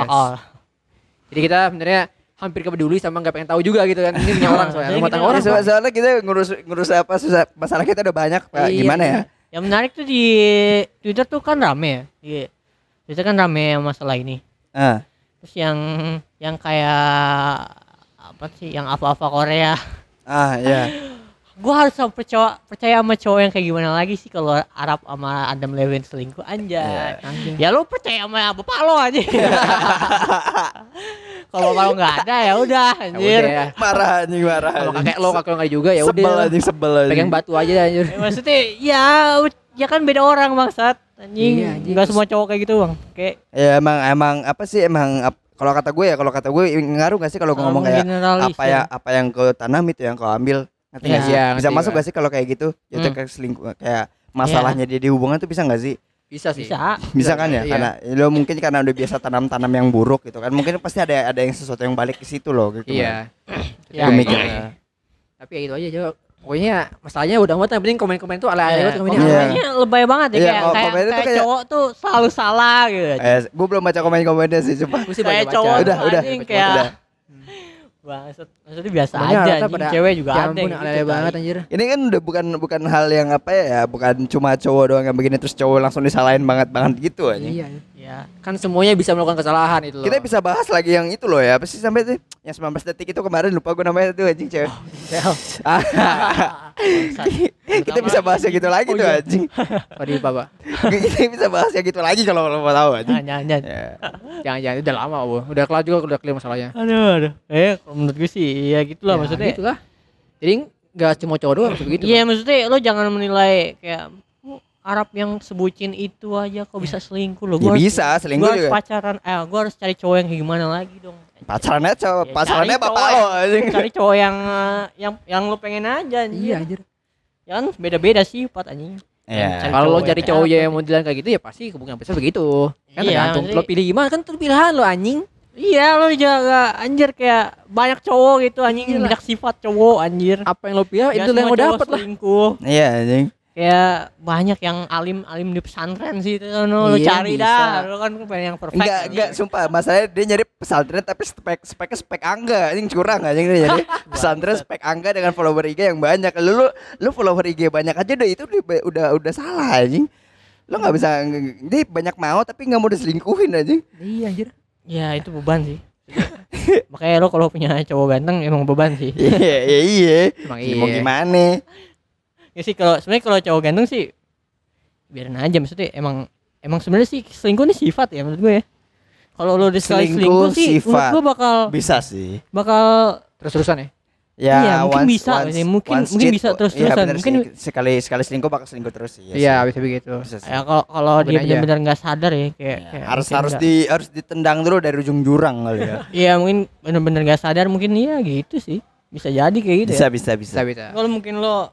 jadi kita sebenarnya hampir kepeduli sama nggak pengen tahu juga gitu kan. Ini punya orang soalnya rumah
kita-
tangga orang
Ya, soal- soalnya kita ngurus ngurus apa susah masalah kita udah banyak Pak.
Iya,
gimana ya?
Yang menarik tuh di Twitter tuh kan rame ya di Twitter kan rame masalah ini.
Ah.
Terus yang yang kayak apa sih yang apa-apa Korea.
Ah ya
gua harus percaya percaya sama cowok yang kayak gimana lagi sih kalau Arab sama Adam Levine selingkuh anjay.
Anjing.
ya lu percaya sama bapak lo aja kalau lo nggak ada ya udah
Ya
anjir.
ya.
marah anjing marah
kalau kakek lo kakek lo nggak juga ya
sebel
udah.
anjing sebel anjing.
Pegang batu aja anjir.
Ya, maksudnya ya ya kan beda orang bangsat. Anjing
Iya, anjing.
nggak semua cowok kayak gitu bang. Kayak
ya emang emang apa sih emang ap- kalau kata gue ya kalau kata gue ngaruh gak sih kalau
Kalau
ngomong kayak apa ya apa yang kau tanam itu yang kau ambil? Ngerti
Iya,
gak sih?
iya,
bisa masuk gak sih kalau kayak gitu? Itu
Hmm.
kayak selingkuh kayak masalahnya dia di hubungan tuh bisa gak sih
bisa sih.
Bisa.
Bisa kan ya?
Iya.
karena lo mungkin karena udah biasa tanam-tanam yang buruk gitu kan mungkin pasti ada ada yang sesuatu yang balik ke situ loh gitu
iya.
Ya,
gue
iya.
mikirnya
tapi ya itu aja coba pokoknya masalahnya udah amat yang penting komen-komen tuh ala-ala
Iya,
komennya
Iya.
komennya lebay banget ya
Iya,
kayak, kayak, kayak
kayak-
cowok tuh selalu salah gitu.
Eh gue belum baca komen-komennya sih
Gue sih
kayak cowok
Udah, udah. Udah.
Bangsat, maksudnya biasa
Sebenarnya
aja anjing,
pada-
cewek juga
Ya
ada
ampun
gitu,
banget anjir.
Ini kan udah bukan bukan hal yang apa ya bukan cuma cowok doang yang begini terus cowok langsung disalahin banget banget gitu aja
iya
ya
kan semuanya bisa melakukan kesalahan itu loh.
Kita bisa bahas lagi yang itu loh ya. Apa sih sampai tuh? Yang 19 detik itu kemarin lupa gue namanya tuh anjing cewek.
Bangsat.
kita bisa bahas yang gitu lagi
Oh,
tuh
iya.
anjing.
Tadi bapak
kita bisa bahas yang gitu lagi kalau lo mau tahu anjing.
Jangan jangan jangan.
ya.
jangan-jangan udah lama bu. Udah kelar juga udah clear masalahnya.
Aduh aduh. Eh kalau menurut gue sih ya gitu lah
Ya,
maksudnya.
gitu lah. Jadi nggak cuma cowok doang begitu
Iya maksudnya lo jangan menilai kayak "Oh, Arab yang sebutin itu aja kok bisa selingkuh lo.
Ya bisa, selingkuh
gua harus
juga.
pacaran, eh gua harus cari cowok yang gimana lagi dong.
pacarannya cowok
Ya,
pacarannya
cari
bapak
cowok
lo
yang- Cari cowok yang eh, yang yang lo pengen aja anjir.
iya anjir
Ya kan beda-beda sifat anjing.
Iya.
Kalau lo cari
yang
cowok
kayak
yang
apa.
modelan kayak gitu ya pasti hubungan besar begitu kan
Iya,
tergantung lo pilih gimana kan itu pilihan lo anjing
Iya lo jaga anjir kayak banyak cowok gitu anjing
Iya
banyak sifat cowok anjir.
apa yang lo pilih
Nggak
itu yang lo dapet lah
selingkuh.
iya anjing
Kayak banyak yang alim-alim di pesantren sih itu kan lo
Iya,
cari
bisa.
dah. Lo kan pengen yang perfect.
Enggak,
anjing.
enggak, sumpah. Masalahnya dia nyari pesantren tapi spek speknya spek angga. Ini curang aja dia nyari pesantren spek angga dengan follower IG yang banyak. Lu lu, lu follower IG banyak aja udah itu udah udah, udah salah anjing. Lu nggak bisa dia banyak mau tapi nggak mau diselingkuhin anjing.
iya anjir
Ya itu beban sih. Makanya lo kalau punya cowok ganteng emang beban sih.
Iya, iya, iya. Ya, Mau
iya
gimana?
Ya sih kalau sebenarnya kalau cowok ganteng sih biarin aja maksudnya emang emang sebenarnya sih selingkuh ini sifat ya menurut gue ya. Kalau lo udah sekali
Selingkuh
selingkuh sih
sifat.
gue bakal
Bisa sih.
bakal
terus-terusan ya
Ya,
Iya, mungkin bisa sih. Mungkin- mungkin bisa terus-terusan.
Iya, bener
Mungkin-
sih. sekali sekali selingkuh bakal selingkuh terus sih.
iya
sih.
bisa begitu
Bisa
ya kalau kalau dia benar-benar nggak sadar ya kayak,
Ya,
kayak
harus harus
nggak-
di harus ditendang dulu dari ujung jurang kali ya.
Iya mungkin benar-benar nggak sadar mungkin iya gitu sih bisa jadi kayak gitu
bisa
ya.
bisa bisa.
bisa bisa
Kalau mungkin lo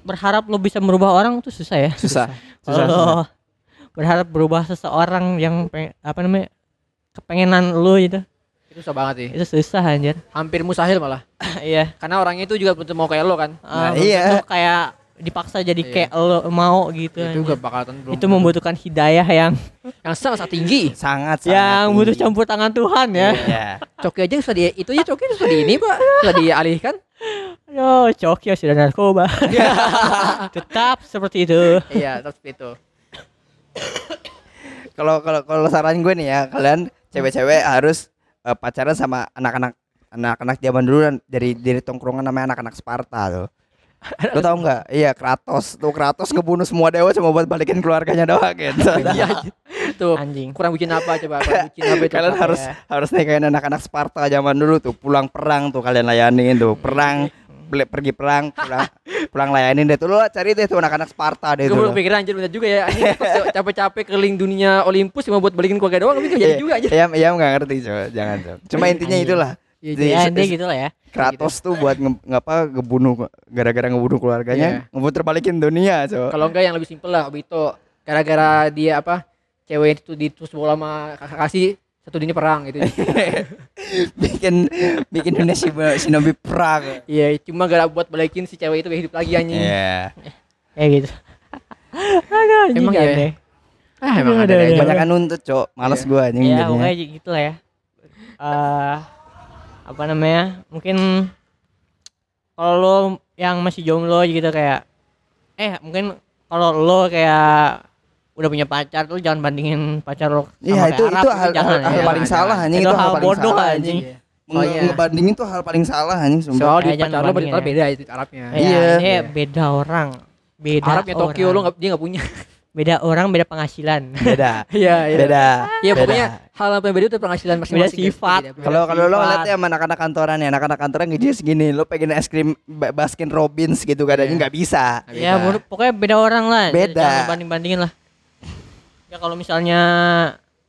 berharap lo bisa merubah orang tuh susah ya.
susah
Susah,
lo berharap berubah seseorang yang pengen, apa namanya kepengenan lo gitu
itu susah banget sih
itu susah anjir.
hampir mustahil malah
iya.
karena orangnya itu juga belum mau kayak lo kan
Ah,
Nah,
belum
iya.
tentu kayak dipaksa jadi
Iya.
kayak lo mau gitu.
itu
anjir.
juga bakal belum
itu membutuhkan hidayah yang
yang sangat sangat tinggi
Sangat sangat
yang butuh campur tangan Tuhan ya.
Iya.
coki aja susah di itu aja coki susah di ini pak susah dialihkan
Yo, Cokyo sudah narkoba. Tetap seperti itu.
iya terus itu
Kalau kalau kalau saran gue nih ya, kalian cewek-cewek harus eh, pacaran sama anak-anak anak-anak zaman dulu dan dari dari tongkrongan namanya anak-anak Sparta tuh. Lo tau nggak? Iya Kratos tuh Kratos ngebunuh semua dewa cuma buat balikin keluarganya doang gitu.
Iya Tuh,
Anjing.
kurang bucin apa coba? Kurang bucin apa itu?
kalian harus harus nikahin anak-anak Sparta zaman dulu tuh pulang perang tuh kalian layanin tuh perang beli, pergi perang pulang pulang layanin deh tuh lo cari deh tuh anak-anak Sparta deh
Gue belum pikiran anjir bener juga ya capek-capek keliling dunia Olympus cuma buat balikin keluarga doang tapi jadi
Iya,
juga anjir.
Iya, iya nggak ngerti coba, jangan coba. Cuma intinya itulah.
Ya, dia
se-
gitu lah ya.
Kratos tuh buat nge, ngapa ngebunuh gara-gara ngebunuh keluarganya,
Iya.
ngebunuh terbalikin dunia, coba.
Kalau enggak yang lebih simpel lah Obito gara-gara dia apa cewek itu ditus bola sama kakak kasih satu dunia perang gitu.
bikin bikin Indonesia shinobi perang.
Iya, cuma gara buat balikin si cewek itu biar hidup lagi anjing.
Iya.
Kayak gitu. Anjing
Emang ya? Ah, emang ada
aduh.
Banyak kan nuntut, Cok. Males
Iya.
gua anjing
Ya,
jadinya.
pokoknya gitu lah ya. Eh apa namanya? Mungkin kalau lo yang masih jomblo gitu kayak eh mungkin kalau lo kayak udah punya pacar tuh jangan bandingin pacar lo sama
Iya, itu
Arab
itu
gitu,
hal,
jangan
hal,
ya.
hal paling
jangan.
salah anjing
Itu
itu
hal
hal paling
bodoh,
salah
anjing.
anjing.
Iya. Soalnya-
Ngebandingin tuh hal paling salah anjing sumpah.
Soal di
jangan
pacar lo
bandingin
berarti
ya.
beda itu Arabnya.
Ya,
Iya.
ini beda orang. Beda
Arabnya Tokyo
orang.
lo nggak dia nggak punya.
beda orang beda penghasilan.
Beda.
Iya, iya.
Beda.
Iya
Beda.
pokoknya hal yang beda itu penghasilan masing-masing. gitu.
sifat.
Beda- beda
Kalau kalau lo ngeliat ya anak-anak kantoran ya, anak-anak kantoran gajinya segini, lo pengen es krim Ba- Baskin Robbins gitu kadang
Iya.
nggak bisa.
Ya, menurut pokoknya beda orang lah.
Beda.
Jangan banding-bandingin lah. Ya kalau misalnya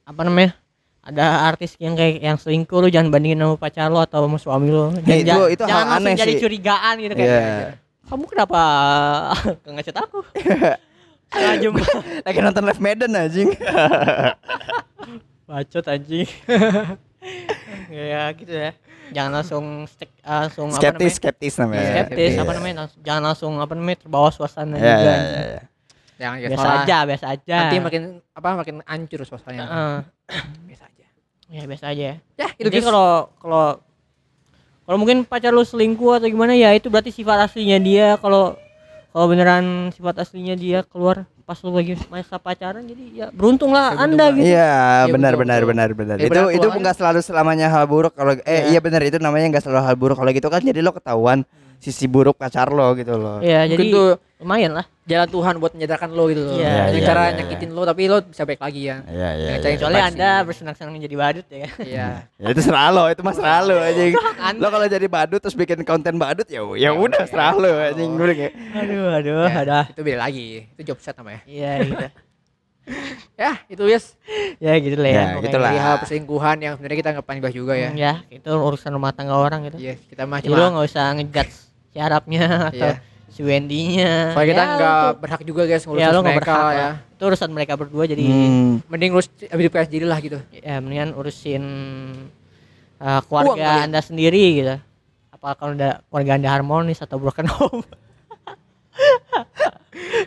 apa namanya? Ada artis yang kayak yang selingkuh lu jangan bandingin sama pacar lo atau sama suami lo.
Ya, itu-
Jangan-
itu
jangan langsung
aneh
jadi
sih.
curigaan gitu kayak.
Iya.
Kamu kenapa nggak ngechat aku? Sengaja
Lagi nonton live Medan anjing.
bacot anjing. ya gitu ya. Jangan langsung stek, langsung apa
skeptis,
namanya?
skeptis namanya.
skeptis
Iya.
apa namanya langsung- jangan langsung apa namanya terbawa suasana
Ya,
juga
ya,
anjing.
ya, ya.
Jangan gitu.
biasa aja biasa aja
Nanti makin apa makin hancur suasananya.
Heeh.
Biasa aja.
ya biasa aja ya
Ya, itu
Jadi kalau kalau kalau mungkin pacar lu selingkuh atau gimana ya itu berarti sifat aslinya dia kalau kalau beneran sifat aslinya dia keluar pas lu lagi masa pacaran jadi ya beruntung lah
Ya,
anda gitu
Iya,
Iya,
benar benar benar benar.
Ya,
Itu
benar,
itu enggak selalu selamanya hal buruk kalau eh
Iya.
iya benar itu namanya enggak selalu hal buruk kalau gitu kan jadi lo ketahuan sisi buruk pacar lo gitu loh.
ya
Mungkin
jadi
tuh
lumayan lah
jalan Tuhan buat menyadarkan lo gitu loh.
Iya,
iya,
cara
iya,
nyakitin lo tapi lo bisa baik lagi ya.
Iya iya. Iya.
kecuali
tepat
anda bersenang-senang jadi badut ya
Iya.
Ya itu serah lo, itu mah serah lo anjing.
Anda.
Lo kalau jadi badut terus bikin konten badut ya ya udah serah lo anjing gue kayak.
aduh aduh
Ya,
ada
Itu beda lagi. Itu job set namanya.
iya gitu
Ya, itu guys.
ya gitu lah ya,
Ya, gitu lah.
Hal perselingkuhan yang sebenarnya kita nggak paling bahas juga ya.
Hmm, ya itu urusan rumah tangga orang gitu
Iya, kita mah cuma
nggak usah ngejudge si Arabnya atau
Iya.
si Wendy-nya
soalnya kita
Ya,
nggak berhak juga guys ngurus
ya lo
mereka
berhak
ya.
itu urusan mereka berdua jadi
Hmm.
Mending ngurus hidup kita sendiri lah gitu.
ya mendingan urusin uh,
Uang
keluarga
kali ya?
anda sendiri gitu apa kalau udah keluarga anda harmonis atau broken home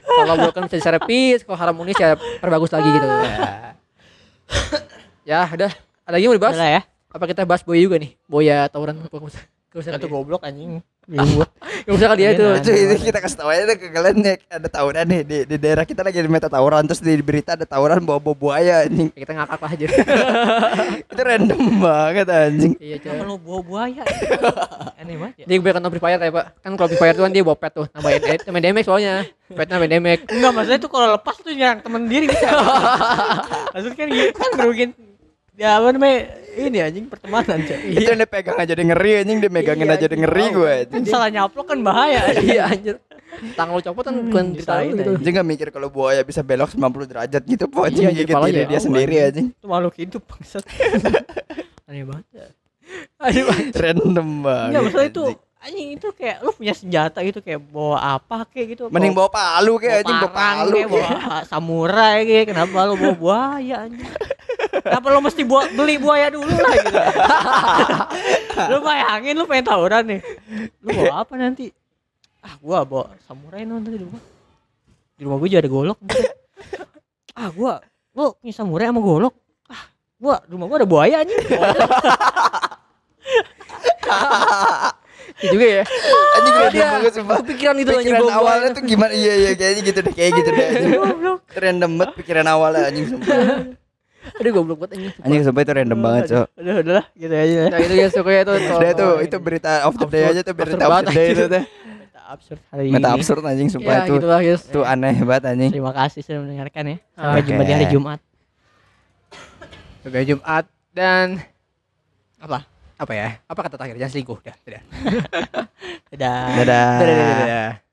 Kalau broken bisa diservis, kalau harmonis ya perbagus lagi gitu. ya, udah. Ada lagi mau dibahas?
Udah ya
Apa kita bahas boy juga nih? Boya tawuran apa nggak usah?
Itu
ya?
goblok anjing
Nggak usah kali ya itu.
Itu, itu kita kasih tahu aja deh ke kalian nih ada tawuran nih di, di daerah kita lagi ada meta tawuran terus di berita ada tawuran bawa bawa buaya anjing.
Ya, kita ngakak lah aja.
itu random banget anjing.
iya, coba.
lu bawa buaya aneh banget ya
Dia gue kan Free Fire ya, Pak. Kan kalau Free Fire tuh kan dia bawa pet tuh, nambahin eh, main damage soalnya. Pet nambahin damage.
enggak maksudnya tuh kalau lepas tuh nyerang temen diri bisa maksudnya kan gitu kan ngerugin ya apa namanya ini anjing pertemanan coy
Itu yang dia pegang aja dia ngeri anjing dia megangin
Iya,
aja dia ngeri gue.
kan salah nyaplok kan bahaya
Iya anjir. Tangan lo copot kan bukan
Hmm,
cerita
disain
gitu.
aja.
Anjing gak mikir kalau buaya bisa belok 90 derajat gitu po anjing
Iya,
gigit diri dia
jauh,
sendiri
anjing.
itu makhluk hidup bangsat aneh banget ya.
Aduh.
Random banget.
Enggak maksudnya itu
anjing.
itu kayak lu punya senjata gitu kayak bawa apa kayak gitu
Mending bawa palu kayak anjing bawa palu
kayak bawa samurai kayak kenapa lu bawa buaya anjing? Kenapa lu mesti buat beli buaya dulu lah gitu? Lu bayangin lu pengen tawuran nih. Lu bawa apa nanti? Ah gua bawa samurai nonton di rumah. Di rumah gua juga ada golok. Ah gua lu punya samurai sama golok? Ah gua di rumah gua ada buaya anjing.
Iya Iya juga ya.
Anjing gue
dia
banget sumpah.
Pikiran itu
pikiran
anjing
awalnya tuh gimana? Iya iya kayaknya gitu deh, kayak gitu deh. Random banget pikiran awalnya anjing sumpah.
Aduh goblok banget anjing.
Anjing sumpah itu random banget, Cok.
Udah udah lah, gitu aja.
Nah, itu ya suka ya, itu.
Udah itu itu berita of the day aja tuh berita of the day itu deh.
Absurd hari ini.
Meta absurd anjing sumpah
ya,
itu.
Gitu.
Itu aneh banget anjing.
Terima kasih sudah mendengarkan ya. Sampai jumpa di hari Jumat.
Sampai Jumat dan
apa?
apa ya apa kata terakhirnya selingkuh dah dadah dadah
dadah,
dadah.
dadah. dadah. dadah.